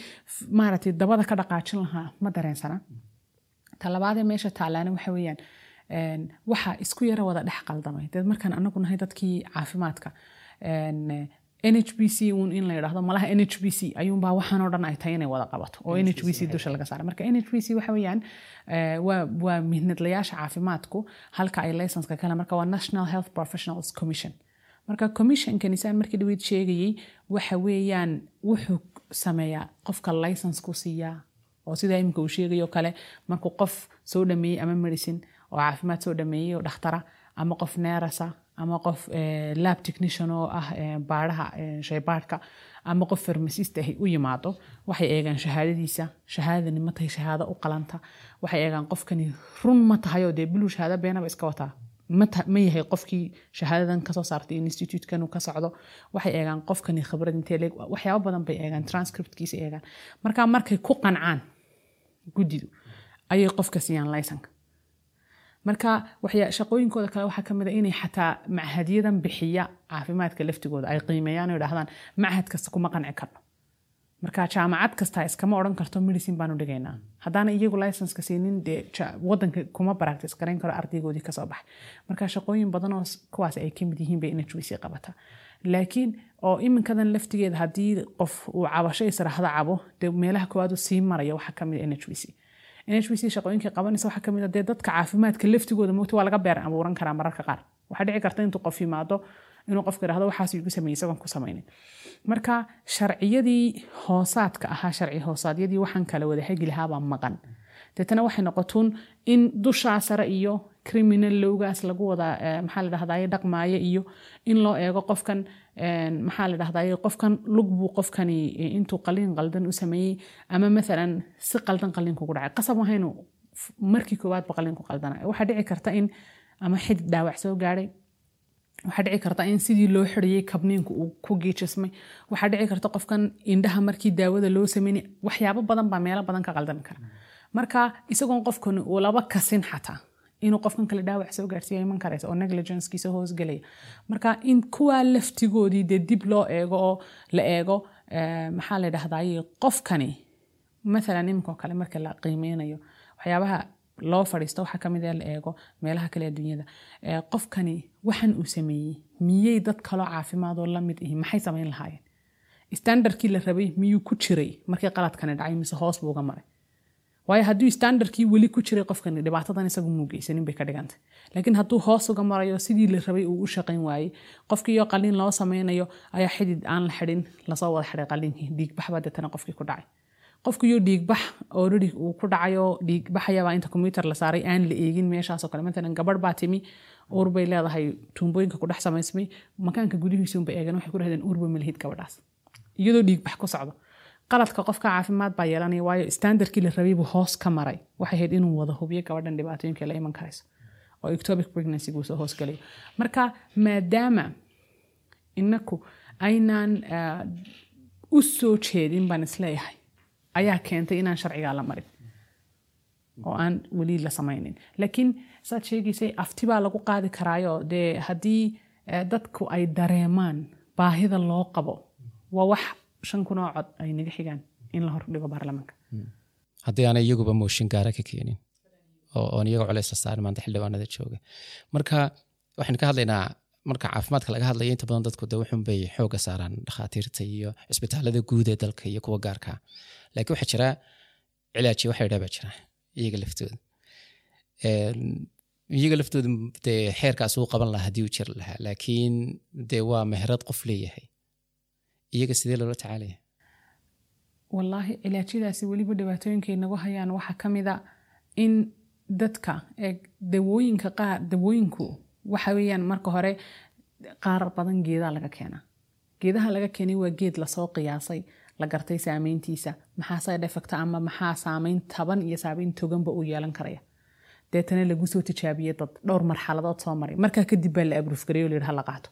maaragtay dabada ka dhaqaajin lahaa ma dareensana. Talabaadee meesha taalaana waxa weeyaan waxa isku yara wada dhex qaldamay. Dee markaan anagu nahay dadkii caafimaadka n h b c un in la yidhaahdo malaha n h b c. Ayuunbaa waxaanoo dhan ay tahay inay wada qabato oo n h b c dusha laga saara marka n h b c waxa weeyaan waa mihnadlayaasha caafimaadku halka ay laysanska kale marka waa national health professionals commission. Marka commissionkan isaan markii dhaweyd sheegayey waxa weeyaan wuxuu sameeyaa qofka license-ku siiyaa oo sidaa imika uu sheegayo kale markuu qof soo dhameeyey ama medicine oo caafimaad soo dhameeyey oo dhakhtara ama qof neerasa ama qof lab technician oo ah baadhaha shaybaadhka ama qof farmasist ahi u yimaado waxay eegaan shahaadadiisa. Shahaadadani ma tahay shahaado u qalanta. Waxay eegaan qofkani run ma tahay oo dee biluu shahaado beenaba iska wataa ma yahay qofkii shahaadadan ka soo saartay institutekan ka socdo. Waxay eegaan qofkani khibrad intee leeg waxyaabo badan bay eegaan transcriptkiisa eegaan. Marka markay ku qancaan guddidu ayay qofka siiyaan laysanka marka shaqooyinkooda kale waxaa ka mid a inay xataa machadyadan bixiya caafimaadka laftigooda ay qiimeeyaan oo idhahdaan machad kasta kuma qanci karno. Marka jaamacad kasta iskama odhan karto medicine baanu dhigaynaa. Haddaana iyagu licenska siinin dee wadanka kuma practice garayn karo ardaygoodii ka soo baxay marka shaqooyin badan oo kuwaas ay ka mid yihiin bay nhbc qabataa laakiin oo iminkadan laftigeeda haddii qof uu cabasho israahdo cabo dee meelaha koowaad sii maraya waxaa ka mid nhbc shaqooyinkay qabanaysa waxaa ka mid a dee dadka caafimaadka laftigooda moogta waa laga beer abuuran karaa mararka qaar. Waxaa dhici karta intuu qof yimaado inuu qofka yidhahdo waxaas igu sameeyey isagoon ku samaynin. Marka sharciyadii hoosaadka ahaa sharci hoosaadyadii waxaan kala wada hegi lahaabaa maqan. Deetana waxay noqotuun in dushaa sare iyo criminal lowgaas lagu wada maxaa la dhahdaye dhaqmaayo iyo in loo eego qofkan maxaa la dhahdaye qofkan lug buu qofkani intuu qaliin qaldan u sameeyey. Ama maalan si qaldan qaliinkugu dhacay. Qasab mahaynu markii koowaadba qaliinku qaldana waxaa dhici karta in ama xidid dhaawac soo gaadhay waxaa dhici karta in sidii loo xidhiyey kabniinku uu ku giijismay waxaa dhici karta qofkan indhaha markii daawada loo sameynay waxyaabo badan baa meelo badan ka qaldami kara. Marka isagoon qofkani uu laba kasin xataa inuu qofkan kale dhaawac soo gaarsiiya iman karaysa oo negligencekiisa hoosgelaya marka in kuwaa laftigoodii dee dib loo eego oo la eego maxaa la dhahdaye qofkani maalan iminkoo kale marka la qiimeynayo waxyaabaha loo fadhiisto waxaa ka mid la eego meelaha kale adduunyada. Qofkani waxan uu sameeyey miyey dad kaloo caafimaadoo la mid ihi? Maxay samayn lahaayeen? Standardkii la rabay miyuu ku jiray markii qaladkani dhacay mise hoos buu maray waayo hadduu standardkii weli ku jiray qofkani dhibaatadan isagu muu bay ka dhigantay laakiin hadduu hoos uga marayo sidii la rabay uu u shaqayn waayey qofkiiyo qaliin loo sameynayo ayaa xidid aan la xidhin la soo wada xidhay qaliinkii dhiigbaxbaa deetana qofkii ku dhacay. Qofkiiyo dhiigbax already uu ku dhacayo dhiigbaxayabaa inta combyuter la saaray aan la eegin meeshaasoo kale. Matalan gabadh baa timi uur bay leedahay tuumbooyinka ku dhex samaysmay makaanka gudihiisuunbay eegeen waxay ku dhahdeen uurba malihid gabadhaas. Iyadoo dhiigbax ku socdo qaladka qofka caafimaad baa yeelanaya waayo standardkii la rabay buu hoos ka maray. Waxay ahayd inuu wada hubiyo gabadhan dhibaatooyinka la iman karayso oo ectopic pregnancy buu soo hoosgelayo marka maadaama inaku aynaan u soo jeedin baan is leeyahay ayaa keentay inaan sharcigaa la marin oo aan weli la samaynin. Laakiin saad sheegaysay afti baa lagu qaadi karaayo dee haddii dadku ay dareemaan baahida loo qabo waa wax shan kun oo cod ay naga xigaan in la hordhigo baarlamaanka haddii aanay iyaguba mooshin gaara ka keenin oon iyaga culays la saarin maanta xildhibaanada jooga. Marka waxaynu ka hadlaynaa marka caafimaadka laga hadlaya inta badan dadku de wuxun bay xooga saaraan dhakhaatiirta iyo cisbitaalada guud ee dalka iyo kuwa gaarka. Laakiin waxaa jira cilaaji waxa yidhaa baa jira iyaga laftooda. Iyaga laftooda dee xeerkaas uu qaban lahaa haddii uu jiri lahaa laakiin dee waa meherad qof leeyahay iyaga sidee loola tacaalaya? Wallaahi cilaajyadaasi weliba dhibaatooyinkay nagu hayaan waxaa ka a in dadka dawooyinka qaar dawooyinku waxa weeyaan marka hore qaar badan geedaa laga keenaa. Geedaha laga keenay waa geed la soo qiyaasay la gartay saameyntiisa maxaa side effect ama maxaa saameyn taban iyo saameyn toganba uu yeelan karaya? Deetana lagu soo tijaabiyey dad dhowr marxaladood soo maray. Markaa kadib baa la abruufgareeyo o la yidhi ha la qaato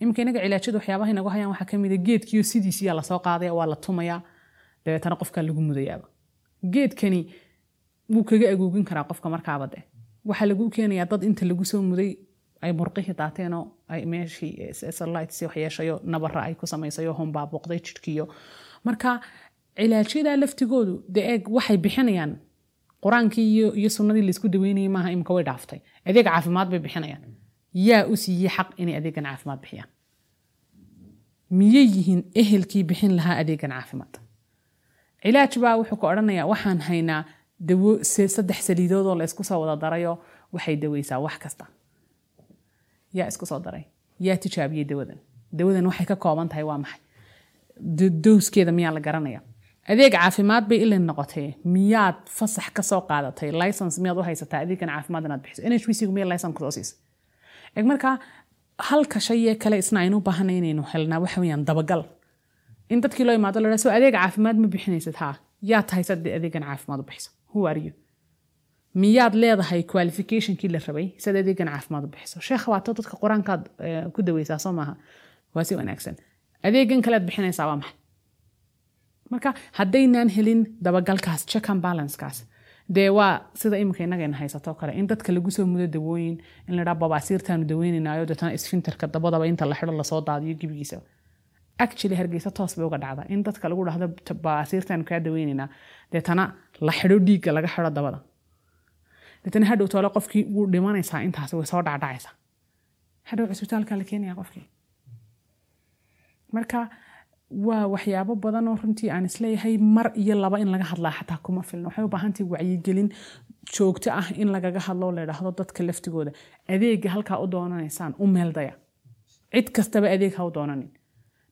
iminka inaga cilaajada waxyaabaha inagu hayaan waxaa ka mid a geedkiyo sidiisiyaa la soo qaadaya waa la tumayaa dabeetana qofkaa lagu mudayaaba geedkani wuu kaga agoogin karaa qofka markaaba waxaa lagu keenayaa dad inta lagu soo muday ay murqihii daateenoo ay meeshii salites waxyeeshayo nabara ay ku samaysayo hombaabuuqday jidhkiyo. Marka cilaajyadaa laftigoodu de waxay bixinayaan. Qur'aankii iyo sunnadii laysku daweynayay maaha imika way dhaaftay. Adeeg caafimaad bay bixinayaan yaa u siiyey xaq inay adeegan caafimaad bixiyaan. Miyay yihiin ehelkii bixin lahaa adeegan caafimaad? Cilaaj baa wuxuu ka odhanayaa waxaan haynaa dawo saddex saliidood oo la soo wada darayo waxay daweysaa wax kasta. Yaa isku soo daray. Yaa tijaabiyey dawadan. Dawadan waxay ka kooban tahay waa maxay? Dowskeeda miyaa la garanaya adeeg caafimaad bay ilin noqotee. Miyaad fasax ka soo qaadatay? License miyaad u haysataa? Adeegan caafimaad inaad bixiso. Nhbc miya license ku soo markaa halka shayee kale isna aynu u baahanay inaynu helnaa waxa weeyaan dabagal. In dadkii loo imaado la so adeeg caafimaad ma bixinaysid haa. Yaa tahay sad adeegan caafimaad u are you? Miyaad leedahay qualificationkii la rabay sad adeegan caafimaad u bixiso sheekh waato dadka qur'aankaad eh, ku daweysaa soo maaha. Waa si wanaagsan. Adeegan kalead bixinaysaa waa maxay? Marka haddaynaan helin dabagalkaas check and balancekaas dee waa sida imika inagayna haysato kale in dadka lagu soo mudo dawooyin in la dhaa babaasiirtaanu daweynaynayo deetana isfinterka dabadaba inta la xidho la soo daadiyo gebigiisa actually hargeysa toos bay uga dhacda in dadka lagu dhahdo "Ta- babaasiirtaanu kaa daweynaynaa deetana la xidho dhiigga laga xidho dabada. Deetana hadhow toole qofkii wuu dhimanaysaa intaas way soo dhacdhacaysaa. Hadhow cisbitaalka la keenaya qofkii. Marka waa waxyaabo badan oo runtii aan is leeyahay mar iyo laba in laga hadlaa xataa kuma filna waxay u baahantahay wacyigelin joogto ah in lagaga hadlo la idhaahdo dadka laftigooda. Adeega halkaa u doonanaysaan u meeldaya cid kastaba adeeg ha u doonanin.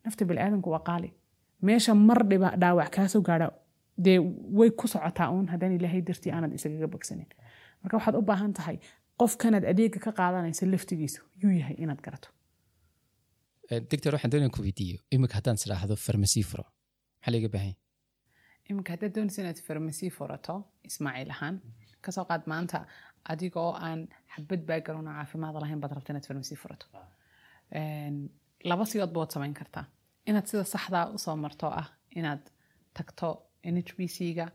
Nafta biniaadanku waa qaali. Meesha mar dhiba dhaawac kaasoo gaadha dee way ku socotaa uun haddaan ilaahay dartii aanad isagaga bogsanin. Marka waxaad u baahan tahay qofkanaad adeega ka qaadanaysa laftigiisu yuu yahay inaad garato doctor waxaan doonaya ku weydiiyo imika haddaan isdhaahdo farmasi furo maxaa laga baahan iminka haddaad doonaysa inaad farmasi furato ismaaciil ahaan ka soo qaad maanta adigoo aan xabad baagaroon oo caafimaad lahayn baad rabta inaad farmasi furato laba sidood baad samayn kartaa inaad sida saxdaa u soo marto ah inaad tagto nhbc-ga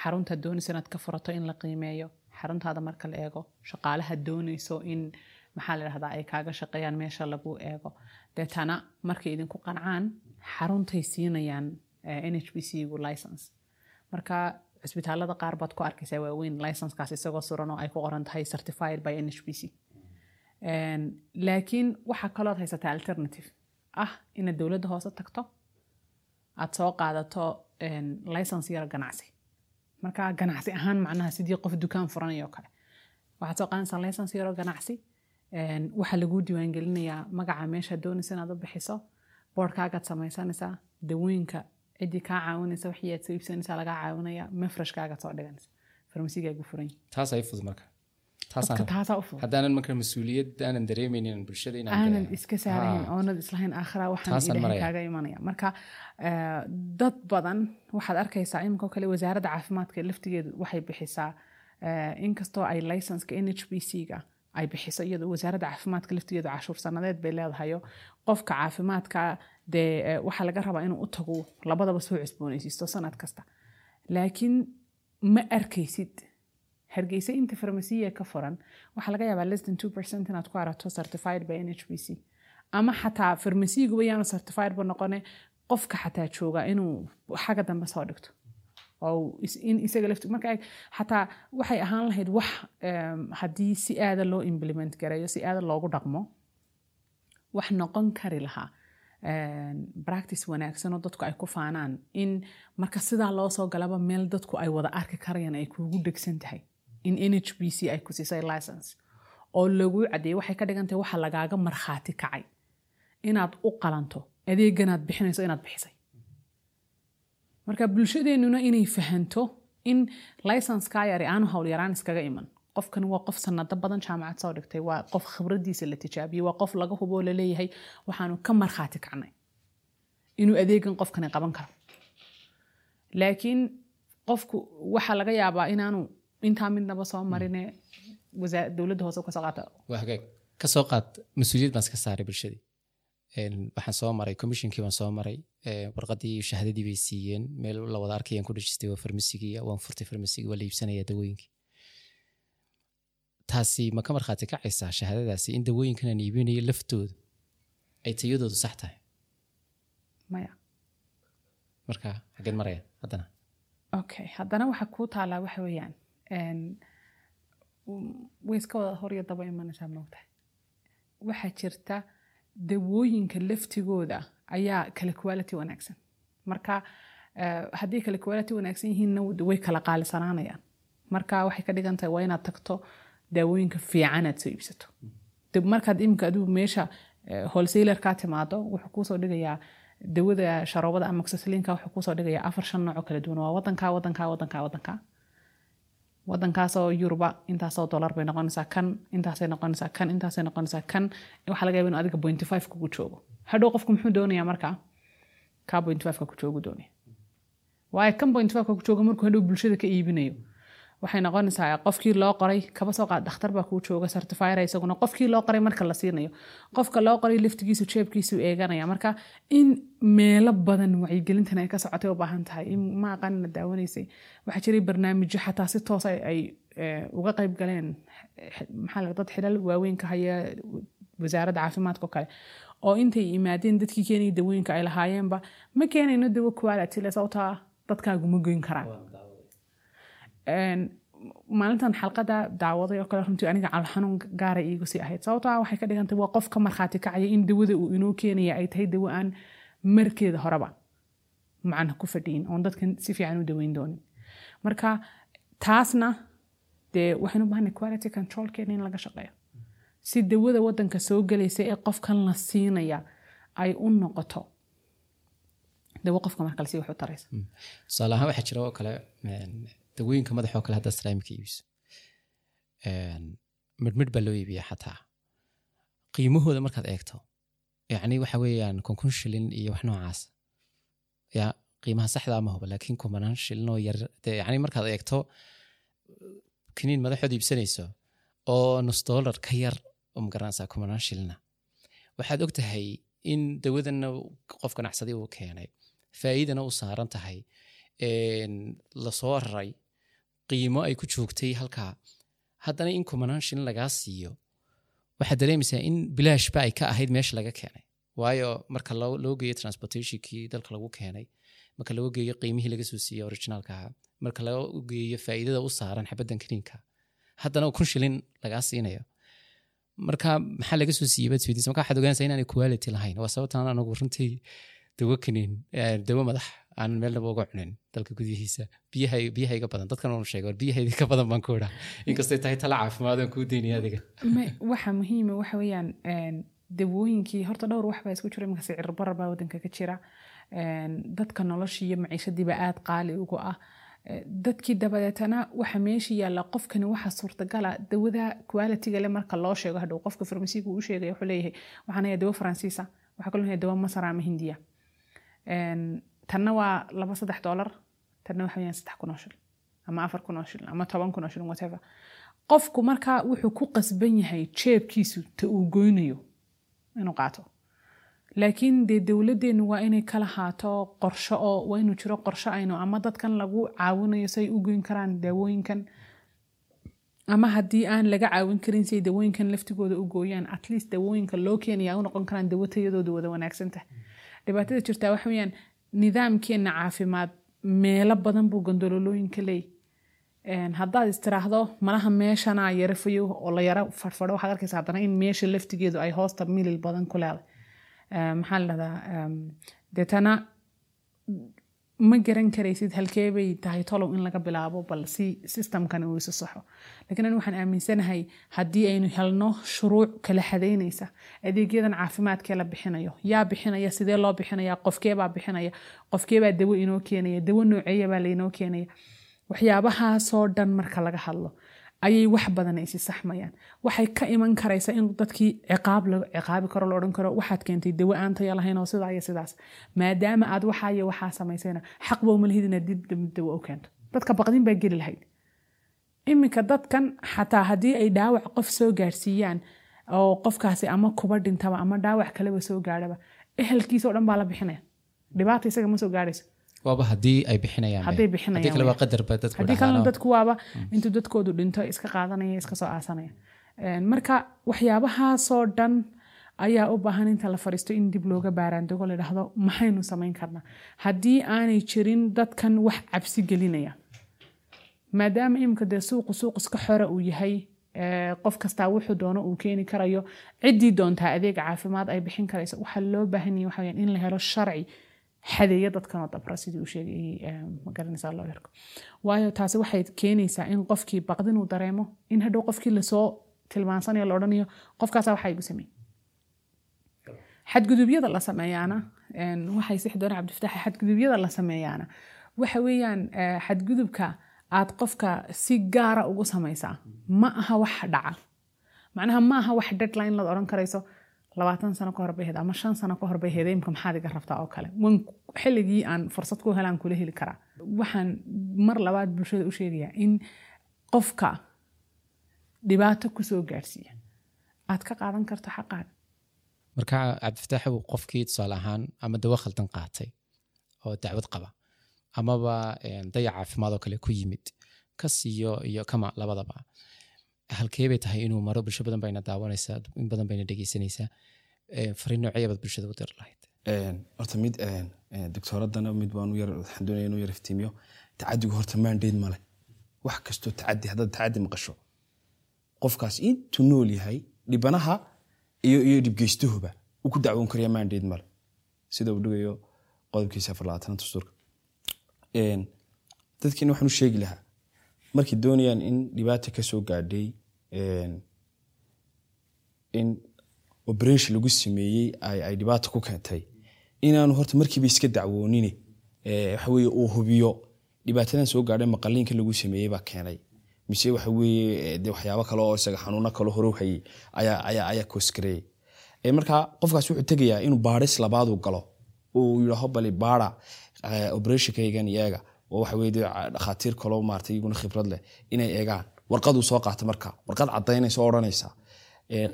xaruntaad doonayso inaad ka furato in la qiimeeyo xaruntaada marka la eego shaqaalaha doonayso in maxaa la dhahdaa ay kaaga shaqeeyaan meesha lagu eego deetana markay idinku qancaan xaruntay siinayaan eh, nhbc-gu license. Marka cisbitaalada qaar baad ku arkaysaa waaweyn licenskaas isagoo suran oo ay ku qoran tahay certified by nhbc laakiin waxaa kalood haysataa alternative. Ah inaad dowladda hoose tagto aad soo qaadato license yar ganacsi. Marka ganacsi ahaan macnaha sidii qof dukaan furanayoo kale. Waxaad soo qaadanaysaa license yaroo ganacsi waxaa laguu diiwaangelinayaa magaca meesha doonaysa inaad u bixiso boardkaagaad samaysanaysaa dawooyinka ciddii kaa caawinaysa wixii aad soo iibsanaysaa lagaa caawinaya mafrashkaagaad soo dhiganaysa. Farmasigaagu furan fudud marka. Taasaa fudud. Haddaanan marka mas'uuliyad aanan dareemeynin bulshada inaan aanan dareemo. iska saarayn Ha. oonad islahayn aakhira waxaan Taasaan ilaahay maraya. kaaga imanaya. Marka eh, dad badan waxaad arkaysaa iminka kale wasaaradda caafimaadka laftigeedu waxay bixisaa eh, inkastoo ay licenska nhbc-ga ay bixiso iyadoo wasaaradda caafimaadka laftigeedu cashuur sanadeed bay leedahayo qofka caafimaadka dee waxaa laga rabaa inuu u tago labadaba soo cusboonaysiisto sanad kasta laakiin ma arkaysid hargeysa inta farmasiya ka furan waxaa laga yaabaa less than two percent inaad ku aragto certified by nhbc ama xataa farmasiguba yaanu certified ba noqone qofka xataa jooga inuu xagga dambe soo dhigto oo is- in isaga lafti marka eeg, xataa waxay ahaan lahayd wax haddii si aada loo implement gareeyo si aada loogu dhaqmo wax noqon kari lahaa practice wanaagsan oo dadku ay ku faanaan. In marka sidaa loo soo galaba meel dadku ay wada arki karayaan ay kuugu dhegsan tahay. In nhbc ay ku siisay license. Oo lagu cadeeyey waxay ka dhigan waxa lagaaga markhaati kacay. Inaad u qalanto adeeganaad bixinayso inaad bixisay marka bulshadeennuna inay fahanto in licensekaa yari aanu howlyaraan iskaga iman. Qofkan waa qof sanado badan jaamacad soo dhigtay waa qof khibradiisa la tijaabiyey waa qof laga hubo la leeyahay waxaanu ka markhaati kacnay inuu adeegan qofkani qaban karo. Laakiin qofku waxaa laga yaabaa inaanu intaa midnaba soo marine dowladda hoose ka soo qaata. Waa hagaag ka soo qaad mas'uuliyad baan iska saaray bulshadii waxaan soo maray commissionkii baan soo maray. Warqadii iyo shahaadadii bay siiyeen. Meel la wada arkayaan ku dhajistay waa farmasigii waan furtay farmasigii waa la iibsanaya dawooyinkii taasi ma ka markhaati kacaysaa shahaadadaasi? In dawooyinkan aan iibinayo laftoodu ay tayadoodu sax tahay? Maya. Marka xageed maraya haddana. Okay haddana waxa kuu taalaa waxa weeyaan way iska wada hor iyo daba imanaysaa moogtahay waxaa jirta dawooyinka laftigooda ayaa kala quality wanaagsan. Marka eh, haddii kala quality wanaagsan yihiinna way kala qaalisanaanayaan. Marka waxay ka dhigan waa inaad tagto daawooyinka fiican aad soo iibsato. Markaad iminka adigu meesha eh, wholesaler kaa timaado wuxuu kuusoo dhigayaa dawada sharoobada ama oxycylinka wuxuu kuusoo dhigayaa afar shan nooc oo kala duwan. Waa wadankaa wadankaa wadankaa wadankaa wadankaasoo yuruba intaasoo dolar bay noqonaysaa kan intaasay noqonaysaa kan intaasay noqonaysaa kan. Waxaa laga yaaba inuu adiga point five kugu joogo. Hadhow qofku muxuu doonayaa markaa kaa point five ka ku joogu doonaya waayo kan point five ka ku jooga markuu hadhow bulshada ka iibinayo waxay noqonaysaa qofkii loo qoray kaba soo qaad dhakhtar baa kuu jooga certifier isaguna qofkii loo qoray marka la siinayo. Qofka loo qoray laftigiisu jeebkiisu eeganaya. Marka in meelo badan wacyigelintan ay ka socotay u baahan tahay in ma aqaanina daawanaysay. Waxaa jiray barnaamijyo xataa si toos ay ay, eh, uga qayb galeen maxaa dad xilal waaweyn ka haya wasaaradda caafimaadka oo kale. Oo intay yimaadeen dadkii keenaya dawooyinka ay lahaayeenba ma keenayno dawo quality sababtaa dadkaagu ma goyn karaan maalintan xalqada daawaday oo kale runtii aniga calxanuun gaara iigu sii ahayd. Sababtoo ah waxay ka dhigantay waa qof ka markhaati kacaya in dawada uu inoo keenaya ay tahay dawo aan markeeda horeba macna ku fadhiyin oon dadkan si fiican u daweyn doonin. Marka taasna dee waxaynu bahanay quality controlkeena in laga shaqeeyo. Si dawada wadanka soo gelaysa ee qofkan la siinaya ay u noqoto dawo qofka marka la sii wax u taraysa. Tusaale ahaan waxaa jira oo kale dawooyinka madaxa oo kale haddaad islaamika iibiso Een, midhmidh baa loo iibiyaa xataa. Qiimahooda markaad eegto yacni waxa weeyaan konkon shilin iyo wax noocaas. Ya qiimaha saxda ama huba laakiin kumanaan shilin oo yar dee yacni markaad eegto kiniin madaxood iibsanayso oo nus dollar ka yar oo ma garanaysaa kumanaan shilina. Waxaad og tahay in dawadana qof ganacsadi uu keenay faa'iidana u saaran tahay la soo raray qiimo ay ku joogtay halkaa. Haddana in kumanaan shilin lagaa siiyo waxaad dareemaysaa in bilaashba ay ka ahayd meesha laga keenay. Waayo marka loo geeyo transportationkii dalka lagu keenay marka loo geeyo qiimihii laga soo siiyey originaalka ahaa marka loo geeyo faa'iidada u saaran xabaddan kiniinka haddana kun shilin lagaa siinayo. Marka maxaa laga soo siiyey baad isweydiisa marka waxaad ogaanaysaa inaanay quality lahayn waa sababtaan anagu runtii dawo kiniin eh, dawo madax aan meelnaba uga cunin dalka gudihiisa biyaha iga badan dadkan unu sheego biyaha idinka badan baan ku idhaa inkastay tahay tala caafimaad aan kuu deynaya adiga. Waxa muhiima waxa weeyaan dawooyinkii horta dhowr wax isku jira iminka sicir barar baa wadanka ka jira. Dadka noloshii iyo maciishadiiba aad qaali ugu ah. Dadkii dabadeetana waxa meesha yaalla qofkani waxa suurtagala dawada qualityga le marka loo sheego hadhow qofka farmasiiga uu sheegaya wuxuu leeyahay waxaan hayaa dawo faransiisa waxaa kaloo dawo masar hindiya tanna waa laba saddex dollar tanna waxa weeyaan saddex kun oo shil ama afar kun oo shil ama toban kun oo shil whatever qofku markaa wuxuu ku qasban yahay jeebkiisu ta uu goynayo inuu qaato laakiin dee dowladdeenu waa inay kala haato qorsho oo waa inuu jiro qorsho aynu ama dadkan lagu caawinayo say u goyn karaan daawooyinkan ama haddii aan laga caawin karin si ay dawooyinkan laftigooda u gooyaan at least dawooyinka loo keenaya u noqon karaan dawo tayadooda wada wanaagsan tahay dhibaatada jirtaa waxa weeyaan nidaamkeena caafimaad meelo badan buu gandololooyinka leey haddaad istiraahdo malaha meeshana yara fayo oo la yara farfadho. Waxaad arkaysa haddana in meesha laftigeedu ay hoosta milil badan ku leedahay. Ee, maxaa la dhahdaa deetana ma garan karaysid halkee bay tahay tolow in laga bilaabo bal si systemkan uu isu saxo. Laakiin anigu waxaan aaminsanahay haddii aynu helno shuruuc kala xadaynaysa adeegyadan caafimaadkee la bixinayo. Yaa bixinaya sidee loo bixinaya qofkeebaa bixinaya? Qofkeebaa dawo inoo keenaya? Dawo nooceeyabaa lainoo keenaya? Waxyaabahaasoo dhan marka laga hadlo ayay wax badan isi saxmayaan waxay ka iman karaysa in dadkii ciqaab la ciqaabi karo la odhan karo waxaad keentay dawo aan lahayn oo sidaa iyo sidaas. Maadaama aad waxaa waxaa samaysayna xaq dib dambe dawo u keento. Dadka baqdin baa geli lahayd. Iminka dadkan xataa haddii ay dhaawac qof soo gaarsiiyaan oo qofkaasi ama kuba dhintaba ama dhaawac kaleba soo gaadhaba ehelkiisa oo dhan baa la bixinaya. Dhibaata isaga ma soo gaadhayso waaba haddii ay bixinayaan hadday bixinayaan haddii kale waa wey. qadarba dadku haddii kalena dhahaano. dadku waaba intuu dadkoodu dhinto iska qaadanaya iska soo aasanaya Een, marka waxyaabahaasoo dhan ayaa u baahan inta la fadhiisto in dib looga baaraandego la dhahdo maxaynu samayn karnaa haddii aanay jirin dadkan wax cabsi gelinaya maadaama imika dee suuqu suuq iska xora uu yahay qof kastaa wuxuu doono uu keeni karayo ciddii doontaa adeeg caafimaad ay bixin karayso waxaa loo baahan yahay waxa weyaan in la helo sharci xadeeya dadkanoo dabra sidii uu sheegay ee, ma garanaysaa loo yarko waayo taasi waxay keenaysaa in qofkii baqdin uu dareemo in hadhow qofkii la soo tilmaansanayo la odhanayo qofkaasa waxaa igu sameey xadgudubyada la sameeyaana waxay sixi doona cabdifataax xadgudubyada la sameeyaana waxa weeyaan xadgudubka aad qofka si gaara ugu samaysaa ma aha wax dhaca. Macnaha ma aha wax deadline laad odhan karayso labaatan sano ka hor bay ahayd ama shan sano ka hor bay ahayd imka maxaad iga rabtaa oo kale. Wan xilligii aan fursad ku helaan kula heli karaa waxaan mar labaad bulshada u sheegayaa in qofka dhibaato ku soo gaarsiiya aad ka qaadan karto xaqaaga marka cabdifataax uu qofkii tusaale ahaan ama dawo khaldan qaatay oo dacwad qaba amaba een, dayac caafimaad oo kale ku yimid kas iyo iyo kama labadaba halkee bay tahay inuu maro bulsho badan bayna daawanaysaa in badan bayna dhegeysanaysaa fariin noocee baad bulshada u diri lahayd? Horta mid doctooradana mid baan yar waxaan inuu yar iftiimiyo. Tacadigu horta mandate male wax kastoo tacadi haddaad tacadi maqasho. Qofkaas intuu nool yahay dhibanaha iyo iyo dhibgeystuhuba uu ku dacwoon karaya mandate male sida uu dhigayo qodobkiisa afar labaatan dastuurka dadkiina waxaan u sheegi lahaa markay doonayaan in dhibaata ka soo gaadhay in operation lagu sameeyey ay dhibaato ku keentay. Inaanu horta markiiba iska dacwoonine ee, waxa weeye uu hubiyo dhibaatadan soo gaadhay maqaliinka lagu sameeyey baa keenay. Mise waxa weeye ee, dee waxyaabo kale oo isaga xanuuno kale hore u hayay ayaa koosgareeyay Ee, marka qofkaas wuxuu tegayaa inuu baadhis labaad uu galo. Uu yidhaaho bali baara operationkaygan iyaga oo waxa weye dee dhakhaatiir kaloo maartay iyaguna khibrad leh inay eegaan warqaduu soo qaata marka. Warqad cadaynaysa oo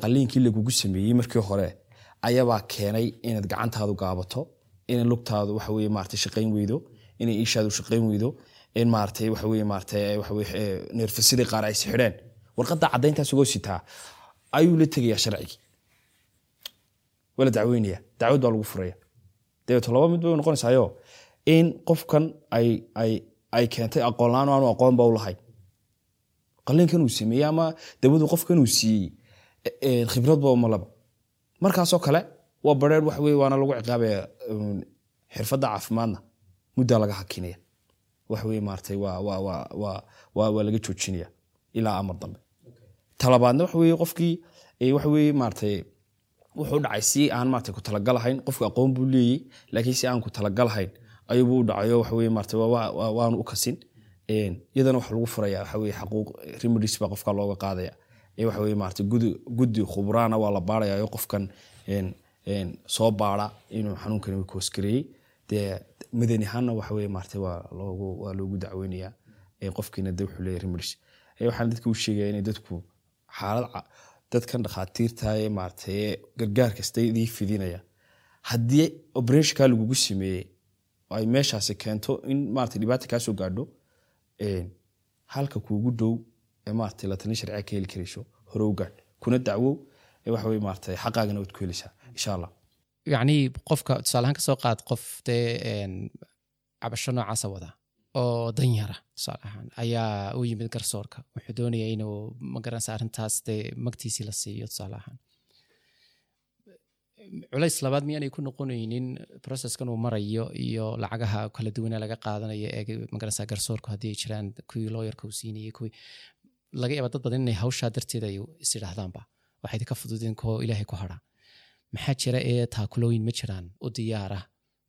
qaliinkii lagugu sameeyey markii hore ayabaa keenay inaad gacantaadu gaabato inay lugtaadu waxa weye maartay shaqayn weydo inay iishaadu shaqayn weydo in maartay waxa weye maartay waxa weye ee, neerfasadii qaar ay sixidheen warqadda cadayntaas ugoo sitaa ayuu la tegayaa sharcigii. Waa dacweynaya. Dacwad baa lagu furaya. Dabeeto laba mid bay noqonaysaayo in qofkan ay ay ay keentay aqoon la'aan oo aanu aqoonba u lahayn qaliinkan uu sameeyey ama dawadu qofkan siiyey khibradba uma laba markaasoo kale waa bareer wax weye waana lagu ciqaabaya um, xirfadda caafimaadna muddaa laga hakinaya wax weye maartay waa laga joojinaya ilaa amar dambe. Talabaadna waxa weye qofkii eh, waxa weye maartay wuxuu dhacay si aan maartay ku talagalahayn qofku aqoon buu leeyey laakiin si aan ku talagalahayn ayuubuu u dhacayo waa- waa- waanu u kasin iyadana waxa lagu furaya waxa weye xaquuq remedies baa qofka looga qaadaya. Maartay gudi guddi khubraana waa la baaraya oo qofkan soo baara inuu xanuunkani koosgareeyey dee madani ahaanna waxa weye maartay waa loogu dacweynaya qofkiina de wuxuu leeyahay remedies. Waxaan dadka u sheegaya inay dadku xaalad dadkan dhakhaatiirta ee maartay ee gargaar idii fidinaya. Haddii operationka lagugu sameeyey ay meeshaasi keento in maartay dhibaata kaa soo gaadho halka kuugu dhow ee maartay la talin sharciga ka heli karayso hore u gaadh kuna dacwow xaqaagana waad ku helaysaa insha allah yacni qofka tusaalehaan ka soo qaad qof dee cabasho noocaasa wada oo danyara tusaale ahaan ayaa u yimid garsoorka. Wuxuu doonaya inuu magaranaysa arrintaas dee magtiisii la siiyo tusaale ahaan culays labaad miyaanay ku noqonaynin processkan uu marayo iyo lacagaha kala duwana laga qaadanayo ee magaranaysa garsoorku haddii ay jiraan kuwii looyarka uu siinayay kuwii laga yaaba dad badan inay hawshaa darteed ay is idhaahdaanba idinka fududeen koo ilaahay ku hadhaa maxaa jira ee taakulooyin ma jiraan? U diyaara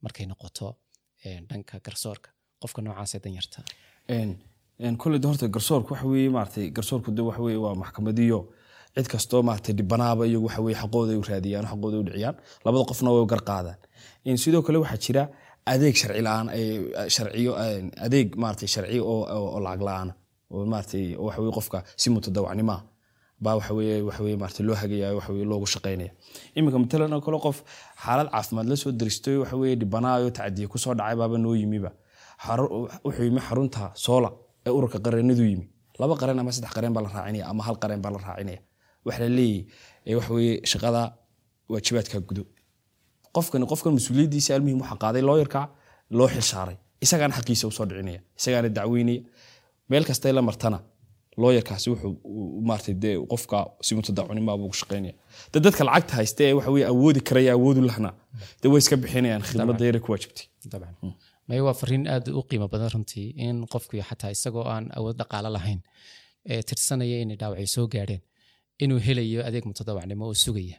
markay noqoto dhanka garsoorka. Qofka noocaasee danyarta. De horta garsoorku waxa maartay garsoorku de waxa waa maxkamadiyo cid kastoo maartay dhibanaaba iyagu waxa weye xaqooda u raadiyaan oo xaqooda u dhiciyaan labada qofna way gar qaadaan sidoo kale waxaa jira adeeg sharci la'aan sharciyo adeeg maartay sharci oo lacag la'aan oo maaragtay oo waxa weye qofka si mutadawacnimo ah baa waxa weye waxa weye maaragtay loo hagaya waxa weye loogu shaqaynaya iminka matalan oo kale qof xaalad caafimaad la soo daristoy waxa weye dhibanaayo tacdiye ku soo dhacay baaba noo yimiba wuxuu yimi xarunta soola ee ururka qareenadu yimi. Laba qareen ama saddex qareen baa la raacinaya ama hal qareen baa la raacinaya waxa la leeyahy shaqada waajibaadka gudo qofkan qofkan mas'uuliyaddiisa almuhim waxaa qaaday looyarka loo xilsaaray isagaana xaqiisa u soo dhicinaya isagaana dacweynaya meel kastay la martana looyarkaasi wuxuu uu- maaragtay dee qofka si mutadacunima buu ugu shaqaynaya de dadka lacagta haysta ee waxa weye awoodi karaya awoodu lahna de way iska bixinayaan khidmadda yare ku waajibtay maya waa fariin aad u qiimo badan runtii in qofku xataa isagoo aan awood dhaqaalo lahayn ee tirsanaya inay dhaawacay soo gaadheen inuu helayo adeeg mutadawacnimo oo sugaya.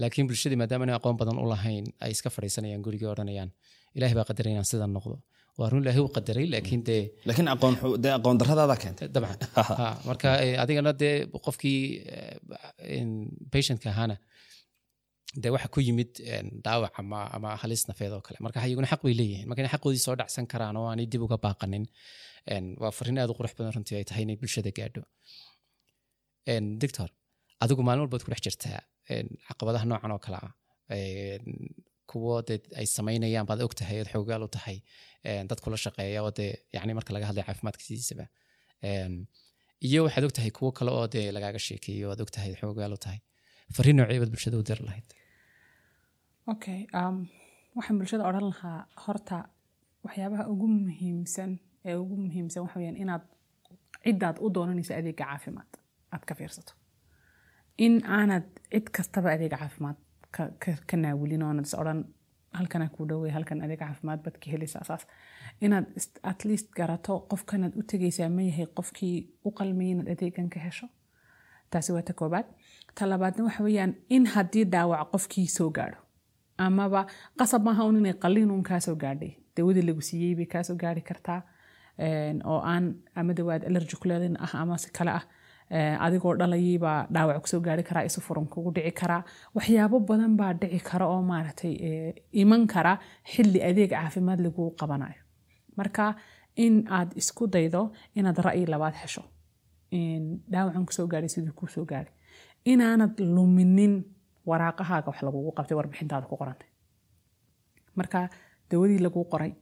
Laakiin bulshadii maadaama inay aqoon badan u lahayn ay iska fadhiisanayaan gurigii odhanayaan ilaah baa qadaray inaan sidan noqdo. Waa run ilaahay u qadaray laakiin dee laakiin aqoon dee aqoon darradaada keentay. Dabcan. Marka eh, adigana dee qofkii eh, patientka ahaana dee waxa ku yimid en, dhaawac ama, ama halis nafeed oo kale. Marka iyaguna xaq bay leeyihiin. Marka inay xaqoodii soo dhacsan karaan oo aanay dib uga baaqanin waa fariin aad u qurux badan runtii ay tahay inay bulshada gaadho. Doctor adigu maalin walbaad ku dhex jirtaa. Caqabadaha noocan oo kale ah. Kuwo dee ay samaynayaan baad og ood xoogaal u tahay. Dad kula shaqeeya oo dee yani marka laga hadlay caafimaadka sidiisaba iyo waxaad og kuwo kale oo dee lagaaga sheekeeyo oad og xoogaal u tahay. Fariin noocee baad bulshada u diri lahayd. Okay waxaan bulshada odhan lahaa horta waxyaabaha ugu muhiimsan ee ugu muhiimsan waxa weyaan inaad ciddaad u doonanayso adeega caafimaad. Aad ka fiirsato in aanad cid kastaba adeega caafimaad ka, naawilin oonad is odhan halkanaa kuu dhowey halkan adeeg caafimaad baad ka helaysaa saas inaad at least garato qofkanaad u tegaysaa ma yahay qofkii u qalmayay inaad adeegan ka hesho taasi waa ta koobaad ta waxa weeyaan in haddii dhaawac qofkii soo gaadho amaba qasab maaha un inay qalliin uun kaasoo gaadhay dawadii lagu siiyey bay kaasoo gaari kartaa oo aan ama dawaad allergy ku ah ama si kale ah ee, adigoo dhalayiibaa dhaawac ku soo gaari karaa isu furan kugu dhici karaa. Waxyaabo badan baa dhici kara oo maaragtay ee, iman kara xilli adeeg caafimaad laguu qabanayo. Marka in aad isku daydo inaad ra'yi labaad hesho dhaawacan ku soo gaadhay siduu kuu soo gaadhay inaanad luminin waraaqahaaga wax lagugu qabtay warbixintaada ku qorantay. Marka dawadii laguu qoray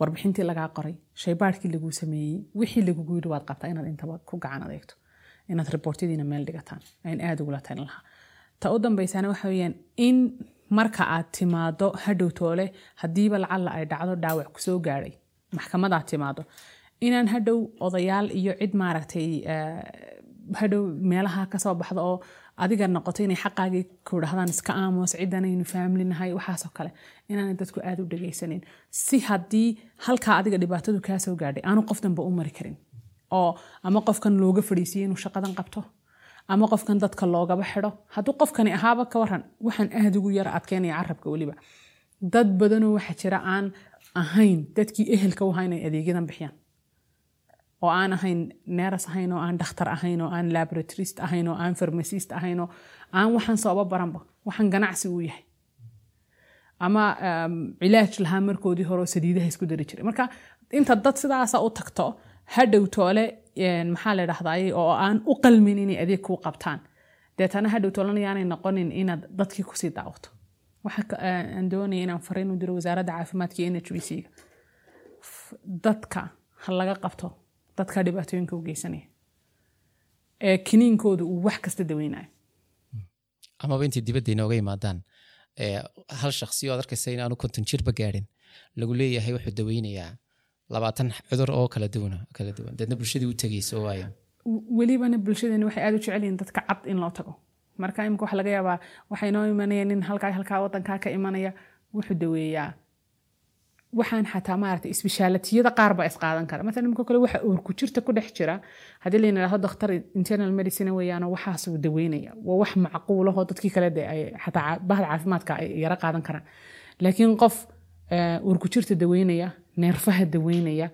warbixintii lagaa qoray shaybaadhkii laguu sameeyey wixii lagugu yidhi waad qabtaa inaad intaba ku gacan adeegto inaad riboortyadiina meel dhigataan ayn aada ugula talin lahaa ta u dambaysana waxa weeyaan in marka aad timaado hadhow toole haddiiba lacalla ay dhacdo dhaawac ku soo gaadhay maxkamadaad timaado inaan hadhow odayaal iyo cid maaragtay hadhow meelaha ka soo baxda oo adiga noqoto inay xaqaagii ku iska aamus cidanaynu faamlinahay waxaasoo kale inaanay dadku aada u dhagaysanin si haddii halkaa adiga dhibaatadu kaa gaadhay aanu qof danba u mari karin oo ama qofkan looga fadhiisiye inuu shaqadan qabto ama qofkan dadka loogaba xidho. Hadduu qofkani ahaaba ka waran waxaan aada ugu yara adkeynaya carabka weliba. Dad badanoo waxa jira aan ahayn dadkii ehelka u ahaa inay adeegyadan bixiyaan. Oo aan ahayn neeras ahayn oo aan dhakhtar ahayn oo aan laboratorist ahayn oo aan farmasist ahayn oo aan waxaan sooba baranba. Waxaan ganacsi uu yahay. Ama um, cilaaj lahaa markoodii hore oo saliidaha isku dari jiray. Marka inta dad sidaasa u tagto hadhow toole maxaa la dhahdaay oo aan u qalmin inay adeeg kuu qabtaan. Deetana hadhow yaanay noqonin inaad dadkii ku sii daawato waxa ka- aan doonaya inaan fariin u diro wasaaradda caafimaadka iyo nhbc-ga dadka ha laga qabto dadka dhibaatooyinka u geysanaya. Ee kiniinkooda uu wax kasta daweynayo. Amaba intay dibadda inooga yimaadaan ee, hal shaksi arkaysa inaanu konton jirba gaadhin lagu leeyahay wuxuu daweynayaa labaatan cudur oo kala duwan kala duwan. Deedna bulshadii u tegayso waayo. Welibana bulshadeena waxay aada u jecel yihiin dadka cad in loo tago. Marka imika waxa laga yaabaa waxay noo imanayeen nin halkaa halkaa wadankaa ka imanaya wuxuu daweeyaa. Waxaan xataa maarata isbishaalatiyada qaar isqaadan kara. Maala imika kale waxa uurku jirta ku dhex jira. Haddii layna dhahdo dakhtar internal medicine weeyaano waxaasuu daweynaya. Waa wax macquulahoo dadkii kale de xataa bahda caafimaadka ay yara qaadan karaan. Laakiin qof eh, uurku jirta daweynaya neerfaha daweynaya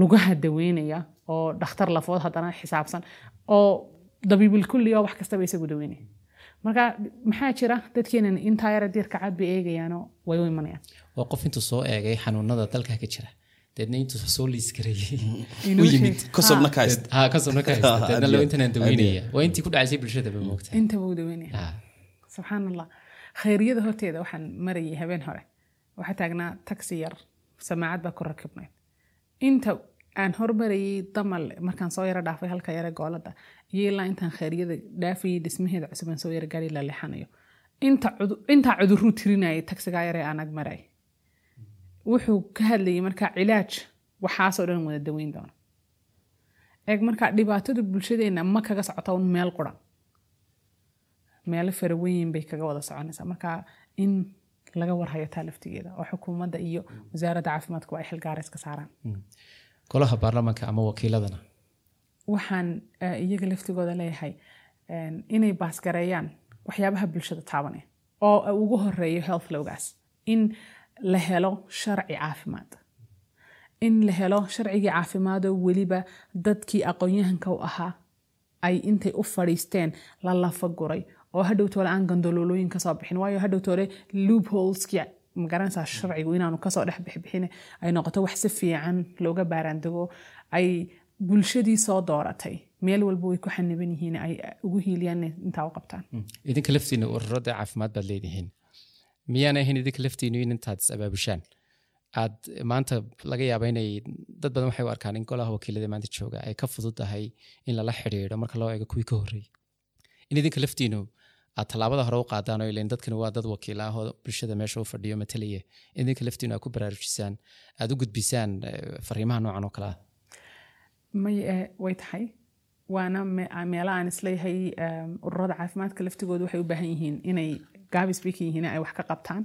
lugaha daweynaya oo dhakhtar lafood haddana xisaabsan oo dabiibil kulli oo wax kastaba isagu daweynaya marka maxaa jira dadkeenan intaa yara diirka cad bay eegayaanoo way u imanayaan? Waa qof intuu soo eegay xanuunada dalka ka jira deedna intuu soo liis gareeyey Inuu u yimid. sheeg- kasabna Ha, ka haysta ha kasabna ka haysta deedna Aad loo iyo- intanaan daweynaya waa intii ku dhacaysay bulshada ba moogta inta buu daweynaya subxaan allah khayriyada horteeda waxaan marayay habeen hore. Waxaa taagnaa taxi yar samaacad baa ku rakibnayd inta aan hormarayay damal markaan soo yaro dhaafay halka yare goolada iyo ilaa intaan khayriyada dhaafayay dhismaheeda cusub aan soo yaro gaari la leexanayo intaa cuduruu tirinayay taxigaa yare aan ag wuxuu ka hadlayay markaa cilaaj waxaasoo dhan wada daweyn doono. Eeg markaa dhibaatada bulshadeena ma kaga socota un meel quran. Meelo faraweyn bay kaga wada soconaysaa. Marka in laga warhayo taa laftigeeda oo xukuumadda iyo wasaaradda caafimaadku ay xilgaara iska saaraan. Golaha baarlamaanka ama wakiiladana? Waxaan eh, iyaga laftigooda leeyahay en, inay baasgareeyaan waxyaabaha bulshada taabanaya oo ugu horeeyo health lowgaas in la helo sharci caafimaad. In la helo sharcigii caafimaadoo weliba dadkii aqoon-yahanka u ahaa ay intay u fadhiisteen la lafaguray oo hadhowtoole aan gandaloolooyin ka soo bixin waayo hadhowtoole loopholeski ma garanaysaa sharcigu inaanu ka soo dhex bixbixin ay noqoto wax si fiican looga baaraandego ay bulshadii soo dooratay meel walba way ku xaniban yihiin ay ugu hiiliyaan intaa u qabtaan. Idinka laftiina ururada caafimaad baad leedihiin. Miyaan ahayn idinka laftiinu in intaad is aad maanta laga yaaba inay dad badan waxay u arkaan in golaha wakiilada maanta jooga ay ka fududahay in lala xidhiidho marka loo eego kuwii ka horreeyey in idinka laftiinu aad tallaabada hore u qaadaan oo ilan dadkani waa dad wakiil ah oo bulshada meesha u fadhiyo matalaya in idinka laftiinu aad ku baraarujisaan aad u gudbisaan eh, fariimaha noocan oo kale ah. Eh, way tahay. Waana me- meelaha aan is leeyahay em, ururada caafimaadka laftigooda waxay u baahan yihiin inay ka yihiin ay wax ka qabtaan.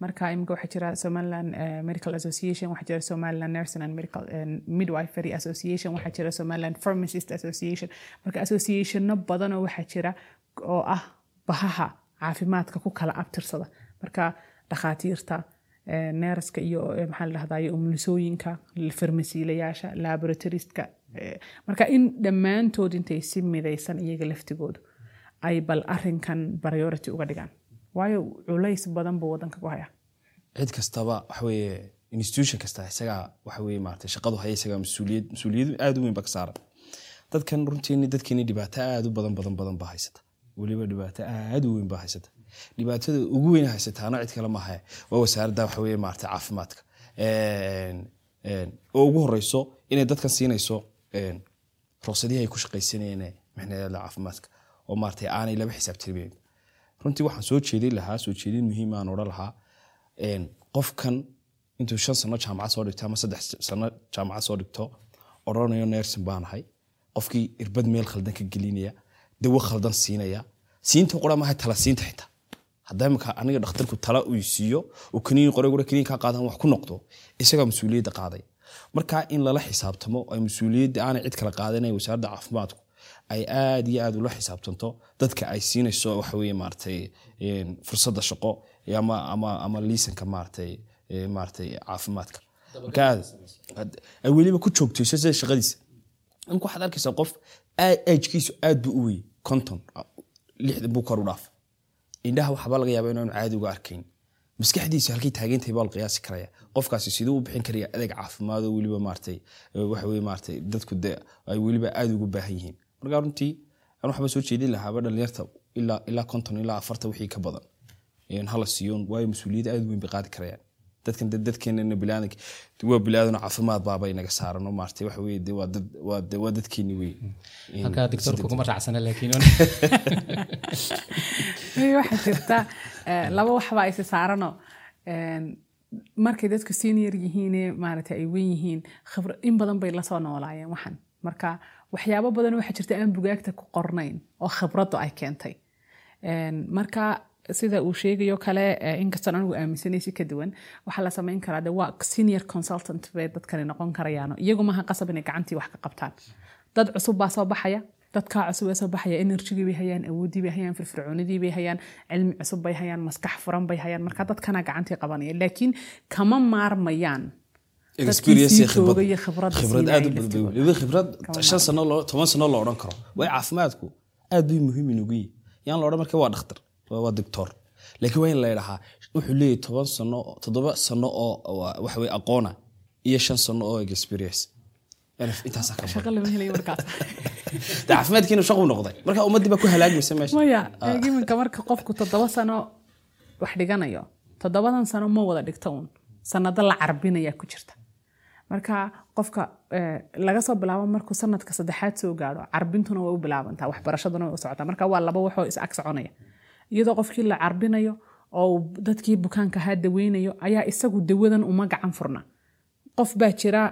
Marka imika waxaa jira somaliland medical association waxaa jira somaliland nursing and medical midwifery association waxaa jira somaliland pharmacist association. Marka associationno badanoo waxaa jira oo ah bahaha caafimaadka ku kala abtirsada. Marka dhakhaatiirta neeraska iyo maxaa la dhahdaye umulisooyinka farmasiilayaasha laboratoristka eh, marka in dhammaantood intay si midaysan iyaga laftigoodu ay bal arinkan priority uga dhigaan. Waayo culays badan buu wadanka ku haya cid kastaba waxaweye institution kasta isagaa waxaweye maarata shaqadu haya isagaa mas'uuliyad mas'uuliyadu aad u weyn ba ka saaran dadkan runtiini dadkeeni dhibaato aad u badan badan badan baa haysata weliba dhibaato aad u weyn baa haysata. Dhibaatada ugu weyn haysataana cid kale maaha waa wasaaradda waxaweye maarata caafimaadka. Oo ugu horeyso inay dadkan siinayso ruqsadihii ay ku shaqaysanayeen mixnadeeda caafimaadka. Oo maarata aanay laba xisaabtirmeyn runtii waxaan soo jeedin lahaa soo jeedin muhiim odhan lahaa qofkan intuu shan sano jaamacad soo dhigto ama saddex sano jaamacad soo dhigto odhanayo nersin baanahay qofkii irbad meel khaldan ka gelinaya dawo khaldan siinaya siinta qura maaha tala siinta xitaa. Haddaa imika aniga dhakhtarku tala uu siiyo uu kaniin qoray gura kaniin qaadan wax ku noqdo isagaa mas'uuliyadda qaaday. Marka in lala xisaabtamo ay mas'uuliyadda aanay cid kala qaadanayn wasaaradda caafimaadku ay aad iyo aad ula xisaabtanto dadka ay siinayso waxaweye maaratay fursadda shaqo ama liisanka maaratay maaratay caafimaadka. Weliba ku joogtayso sida shaqadiisa. Imka waxaad arkaysaa qof ajkiisu aad buu u wey konton lixdan buu kor u dhaaf. Indhaha waxbaa laga yaaba inaanu caadi uga arkayn. Maskaxdiisa halkay taageentahay baa la qiyaasi karaya. Qofkaasi siduu u bixin karaya adeeg caafimaad oo weliba maaratay waxa weye maaratay dadku de ay weliba aad ugu baahan yihiin. Marka runtii aan waxba soo jeedin lahaaba dhalinyarta ilaa konton ilaa afarta wixii ka badan. Hala siiyoon waayo mas'uuliyadda aad weyn bay qaadi karayaan dadkan de- dadkeenana bilaadanka waa bilaadano caafimaad baabay naga saaran oo maaratay waxa weye de waa dad waa de- waa dadkeeni wey halkaa doctorku kuma raacsana laakiin waxaa jirta eh, laba waxbaa isi saarano. Markay dadku senior yihiin maarata ay wen yihiin khibra- in badan bay la soo noolaayeen waxan. Marka waxyaabo badan waxaa jirta aan bugaagta ku qornayn oo khibraddu ay keentay. Een, marka sida uu sheegayo kale eh, inkastoon anigu aaminsanay si ka duwan waxaa la samayn karaa de waa senior consultant bay dadkani noqon karayaano iyagu maaha qasab inay gacantii wax ka qabtaan. Dad cusub baa soo baxaya. Dadkaa cusub ee soo baxaya energigii bay hayaan awoodii bay hayaan firfircoonidii bay hayaan cilmi cusub bay hayaan maskax furan bay hayaan. Marka dadkana gacantii qabanaya. Laakiin kama maarmayaan dadkii experience sii iyo khibrad. joogay iyo khibradda khibrad siinayay aad u badan laftigooda. weliba khibrad Kama shan sano loo toban sano loo odhan karo. Way caafimaadku aad bay muhiim inugu yihiin yaan odhan marka waa dhakhtar waa doctor. Laakiin waa in la idhahaa wuxuu leeyahay toban sano toddoba sano oo waa- waxa weye aqoona iyo shan sano oo experience. Caafimaadkiina shaquu noqday. Marka ummaddii baa ku halaagmaysa meesha. Maya iminka marka qofku toddoba sano wax dhiganayo toddobadan sano ma wada dhigto uun. Sanado la carbinaya ku jirta. Marka qofka eh, laga soo bilaabo markuu sanadka saddexaad soo gaaro carbintuna way u bilaabantaa waxbarashaduna way u socotaa. Marka waa laba waxoo is ag soconaya iyadoo qofkii la carbinayo oo dadkii bukaanka ahaa daweynayo ayaa isagu dawadan uma gacan furna. Qof baa jira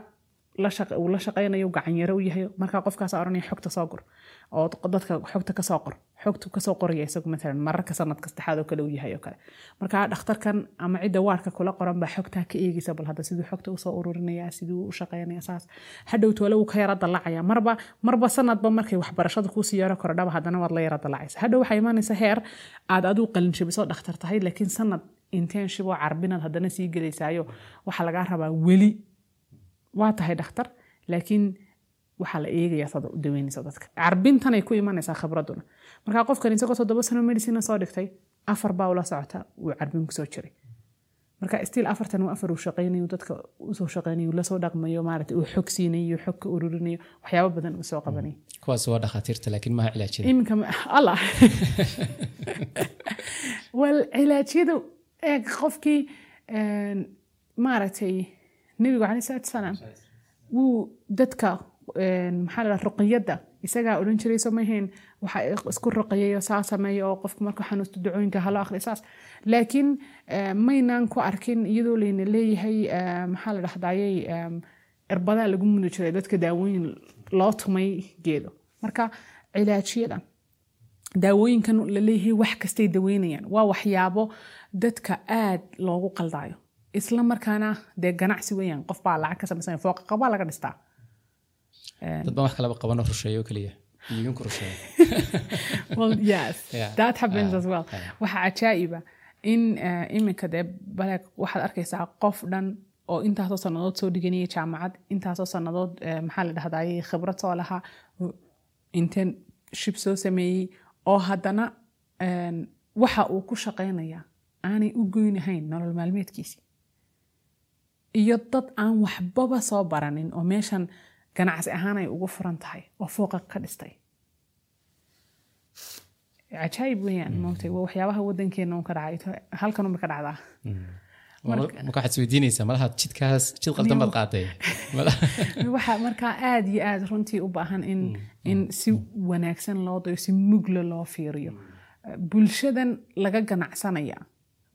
la shaq- uu la shaqaynayo gacanyaro u yahay markaa qofkaas oranaya xogta soo qor oo dadka xogta ka soo qor xogtu ka soo qoraya isagu maalan mararka sanadka saddexaad oo kale uu yahay oo kale. Marka dhakhtarkan ama cidda waarka kula qoran baa xogtaa ka eegaysa bal hadda siduu xogta u soo ururinaya siduu u shaqaynaya saas hadhow wuu ka yara dalacaya marba marba sanadba markay waxbarashada kuusii yaro kordhaba haddana waad la yara dalacaysa hadhow waxaa imaanaysa heer aad aduu qalinjabiso dhakhtar tahay laakiin sanad internship oo carbinaad haddana sii gelaysaayo waxaa lagaa rabaa weli. Waa tahay dhakhtar laakiin waxaa la eegayaa sada u daweynaysa dadka carbintanay ku imanaysaa khibraduna. Markaa qofkan isagoo toddoba sano medicina soo dhigtay afar baa ula socota wuu carbin ku soo jiray. Marka stiil afartan waa afar uu shaqaynayo dadka u soo shaqaynayo la soo dhaqmayo maarata uu xog siinayo xog ka ururinayo waxyaabo badan uu soo qabanayo. Kuwaas waa dhakhaatiirta laakiin maha cilaajada iminka allah. Wal cilaajyadu eeg qofkii maaragtay nebigu caleyh salaatu salaam. wuu dadka maxaa la dhaha ruqiyadda isagaa odhan jiray soo mahayn waxa isku ruqayayo saa sameeyo oo qofku marka xanuusto ducooyinka hala akhri saas. Laakiin eh, maynaan ku arkin iyadoo layna leeyahay eh, maxaa la dhahdayay em, irbadaa lagu mudi jiray dadka daawooyin loo tumay geedo. Marka cilaajyada. Daawooyinkan la leeyahay wax kastay daweynayaan waa waxyaabo dadka aad loogu qaldaayo. Isla markaana dee ganacsi weeyaan qof baa lacag ka samaysanaya fooqa qabaa laga dhistaa dad baan wax kalaba qabano rusheeyo keliya iibinku rusheeyo. Well yes. That happens as well. Waxaa cajaa'iba in eh, iminka dee baleeg waxaad arkaysaa qof dhan oo intaasoo sannadood soo dhiganayay jaamacad intaasoo sannadood eh, maxaa la dhahdayay khibrad soo lahaa internship soo sameeyey oo haddana een, waxa uu ku shaqaynayaa aanay u goynahayn nolol maalmeedkiisii. Iyo dad aan waxbaba soo baranin oo meeshan ganacsi ahaan ay ugu furan tahay oo fooqa ka dhistay. Cajaayib weeyaan moogtay waa waxyaabaha wadankeena un ka dhacay. Halkan unba ka dhacdaa. Marka waxaad isweydiinaysaa malaha jidkaas jid qaldan baad Malaha- waxa markaa aad iyo aad runtii u baahan in in si wanaagsan loo dayo si mugla loo fiiriyo. Bulshadan laga ganacsanaya.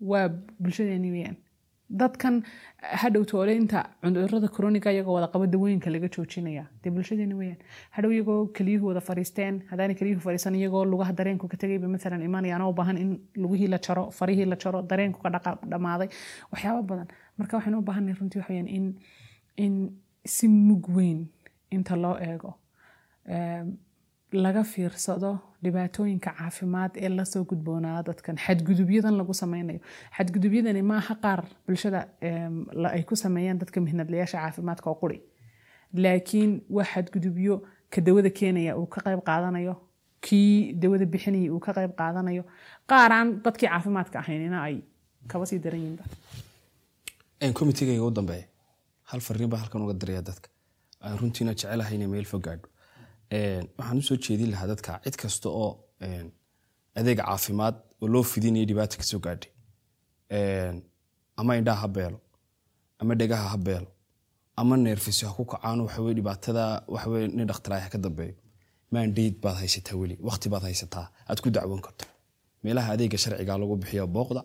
Waa bulshadeeni weeyaan dadkan hadhow toole inta cudurrada kroniga iyagoo wada dawooyinka laga joojinaya. Dee bulshadeeni weeyaan. Hadhow iyagoo keliyuhu wada fariisteen haddaanay keliyuhu fariisan iyagoo lugaha dareenku ka tegayba maalan imanayaan oo u baahan in lugihii la jaro farihii la jaro dareenku ka dhaqa dhammaaday. Waxyaabo badan. Marka waxaynu u baahanay runtii waxa weeyaan in in si mug weyn inta loo eego em, laga fiirsado dhibaatooyinka caafimaad ee la soo gudboonaa dadkan. Xadgudubyadan lagu sameynayo. Xadgudubyadani maaha qaar bulshada ay ku sameeyaan dadka mihnadlayaasha caafimaadka oo quri. Laakiin waa xadgudubyo ka dawada keenaya uu ka qayb qaadanayo. Kii dawada bixinaya uu ka qayb qaadanayo. Qaaraan dadkii caafimaadka ahaynina ay kaba sii daran komitigayga u dambeeya. Hal fariin halkan uga diraya dadka. Aan runtiina jecelahay inay meel fog gaadho waxaan u soo jeedin lahaa dadka cid kasta oo adeeg caafimaad oo loo fidinaya dhibaato ka soo gaadhay ama indhaha ha beelo ama dhegaha ha beelo ama neerfisyo ha ku kacaan waxaweye dhibaatada waxaweye nin dhakhtaraya ha ka dambeeyo. Mandate baad haysataa weli waqti baad haysataa aad ku dacwoon karto. Meelaha adeega sharciga lagu bixiyo booqda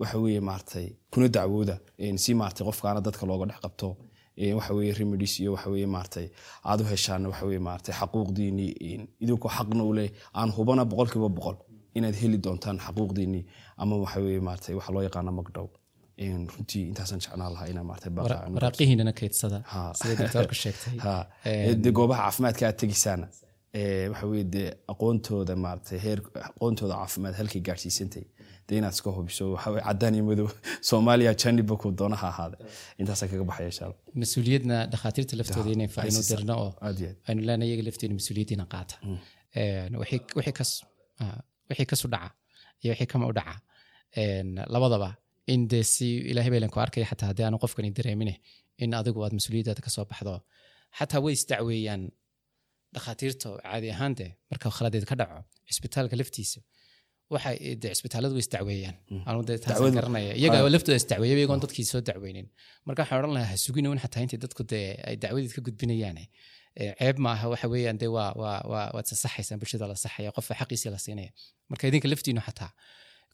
waxa weeye maaragtay kuna dacwooda si maaragtay qofkaana dadka looga dhex qabto een, waxa weeye remedies iyo waxa weeye maaragtay aad u heshaan waxa weeye maaragtay xaquuqdiini een, idinkoo xaqna u leh aan hubana boqolkiiba boqol inaad heli doontaan xaquuqdiini ama waxa weeye maaragtay waxa loo yaqaano magdhow runtii intaasaan jecnaan lahaa inaan maaragtay baaqa aan- waraaqihiinana kaydsada. Sida sheegtay? De goobaha caafimaadka aad tegisaana ee, waxa weye dee aqoontooda maaragtay heer aqoontooda caafimaad halkay gaadhsiisantay dee inaad iska hubiso. Waxa weye cadaan iyo madow. Soomaaliya janiba ku doonaha ahaada intaasaan kaga baxaya insha mas'uuliyadna dhakhaatiirta laftooda inay fariino haysiisa. dirno oo aynu leenahay iyaga lafteena mas'uuliyaddiina qaata. Een, wixii wixii kas- wixii kasu dhaca iyo wixii kama u dhaca. Labadaba in dee si ilaahay baylan ku arkaya xataa haddii aanu qofkani dareemine in adigu aad mas'uuliyaddaada ka soo baxdo. Xataa way isdacweeyaan dhakhaatiirta caadi ahaan dee marka khaladeed ka dhaco cisbitaalka laftiisa waxa de cisbitaaladu way isdacweeyaan. Dacwadu- garanaya. Iyaga laftooda isdacweeya iyagoon dadkii soo dacweynin. Marka waxaan odhan lahaa ha sugina in xataa intay dadku dee ay dacwadeed ka gudbinayaane Eh, ceeb maaha waxa weeyaan dee waa waa waa waad sasaxaysaan bulshada la saxaya qofka xaqiisii la siinaya marka idinka laftiinu xataa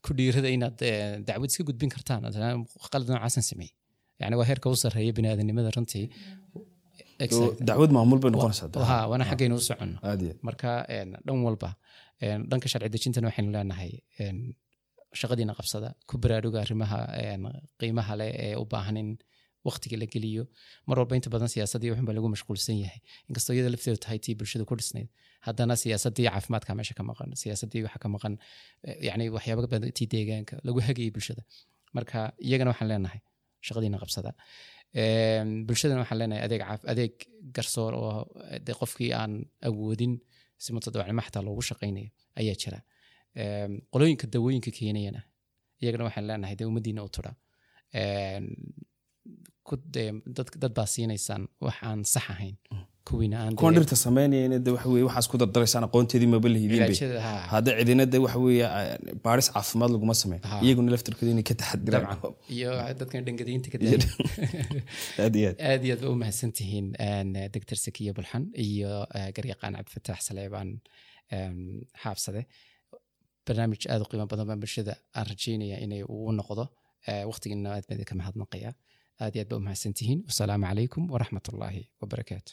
ku dhiirada inaad eh, dacwad iska gudbin kartaan qalad noocaasan sameey yani waa heerka u sarreeya biniaadanimada runtii. Dacwad maamul bay noqonaysaa waana xaggaynu u soconno. Marka dhan walba dhanka sharci dejintana waxaynu leenahay een, shaqadiina qabsada. Ku baraaruga arrimaha qiimaha leh ee u baahan in waqtiga la geliyo. Mar walba inta badan siyaasadii waxunba lagu mashquulsan yahay. Inkastoo iyada lafteedu tahay tii bulshada ku dhisnayd haddana siyaasadii caafimaadka meesha ka maqan siyaasadii waxa ka maqan eh, yacni waxyaaba badan tii deegaanka lagu hagayay bulshada. Marka iyagana waxaan leenahay shaqadiina qabsada. Bulshadana waxaan leenahay adeeg adeeg garsoor oo de qofkii aan awoodin si mutadawacnimo xataa loogu shaqaynayo ayaa jira qolooyinka dawooyinka keenayana iyagana waxaan leenahay dee ummadiina u tura dad baa siinaysaan wax aan sax ahayn dhirta samaynayana de waxa weye waxaas ku dardaraysaan aqoonteedii maba ha. hadda cidina de waxa weeye baaris caafimaad laguma sameyn. Iyaguna laftirkooda inay ka ka daaya aad ba u mahadsan tihiin doctor sakiya bulxan iyo eh, garyaqaan cabdifataax saleebaan em, xaabsade barnaamij aad u qiimo badan baan bulshada aan rajeynaya inay uu noqdo Eh, waqtigiina aad baan idinka mahadnaqaya aad iyo aad ba u mahadsan tihiin wasalaamu calaykum waraxmat ullaahi wabarakaatu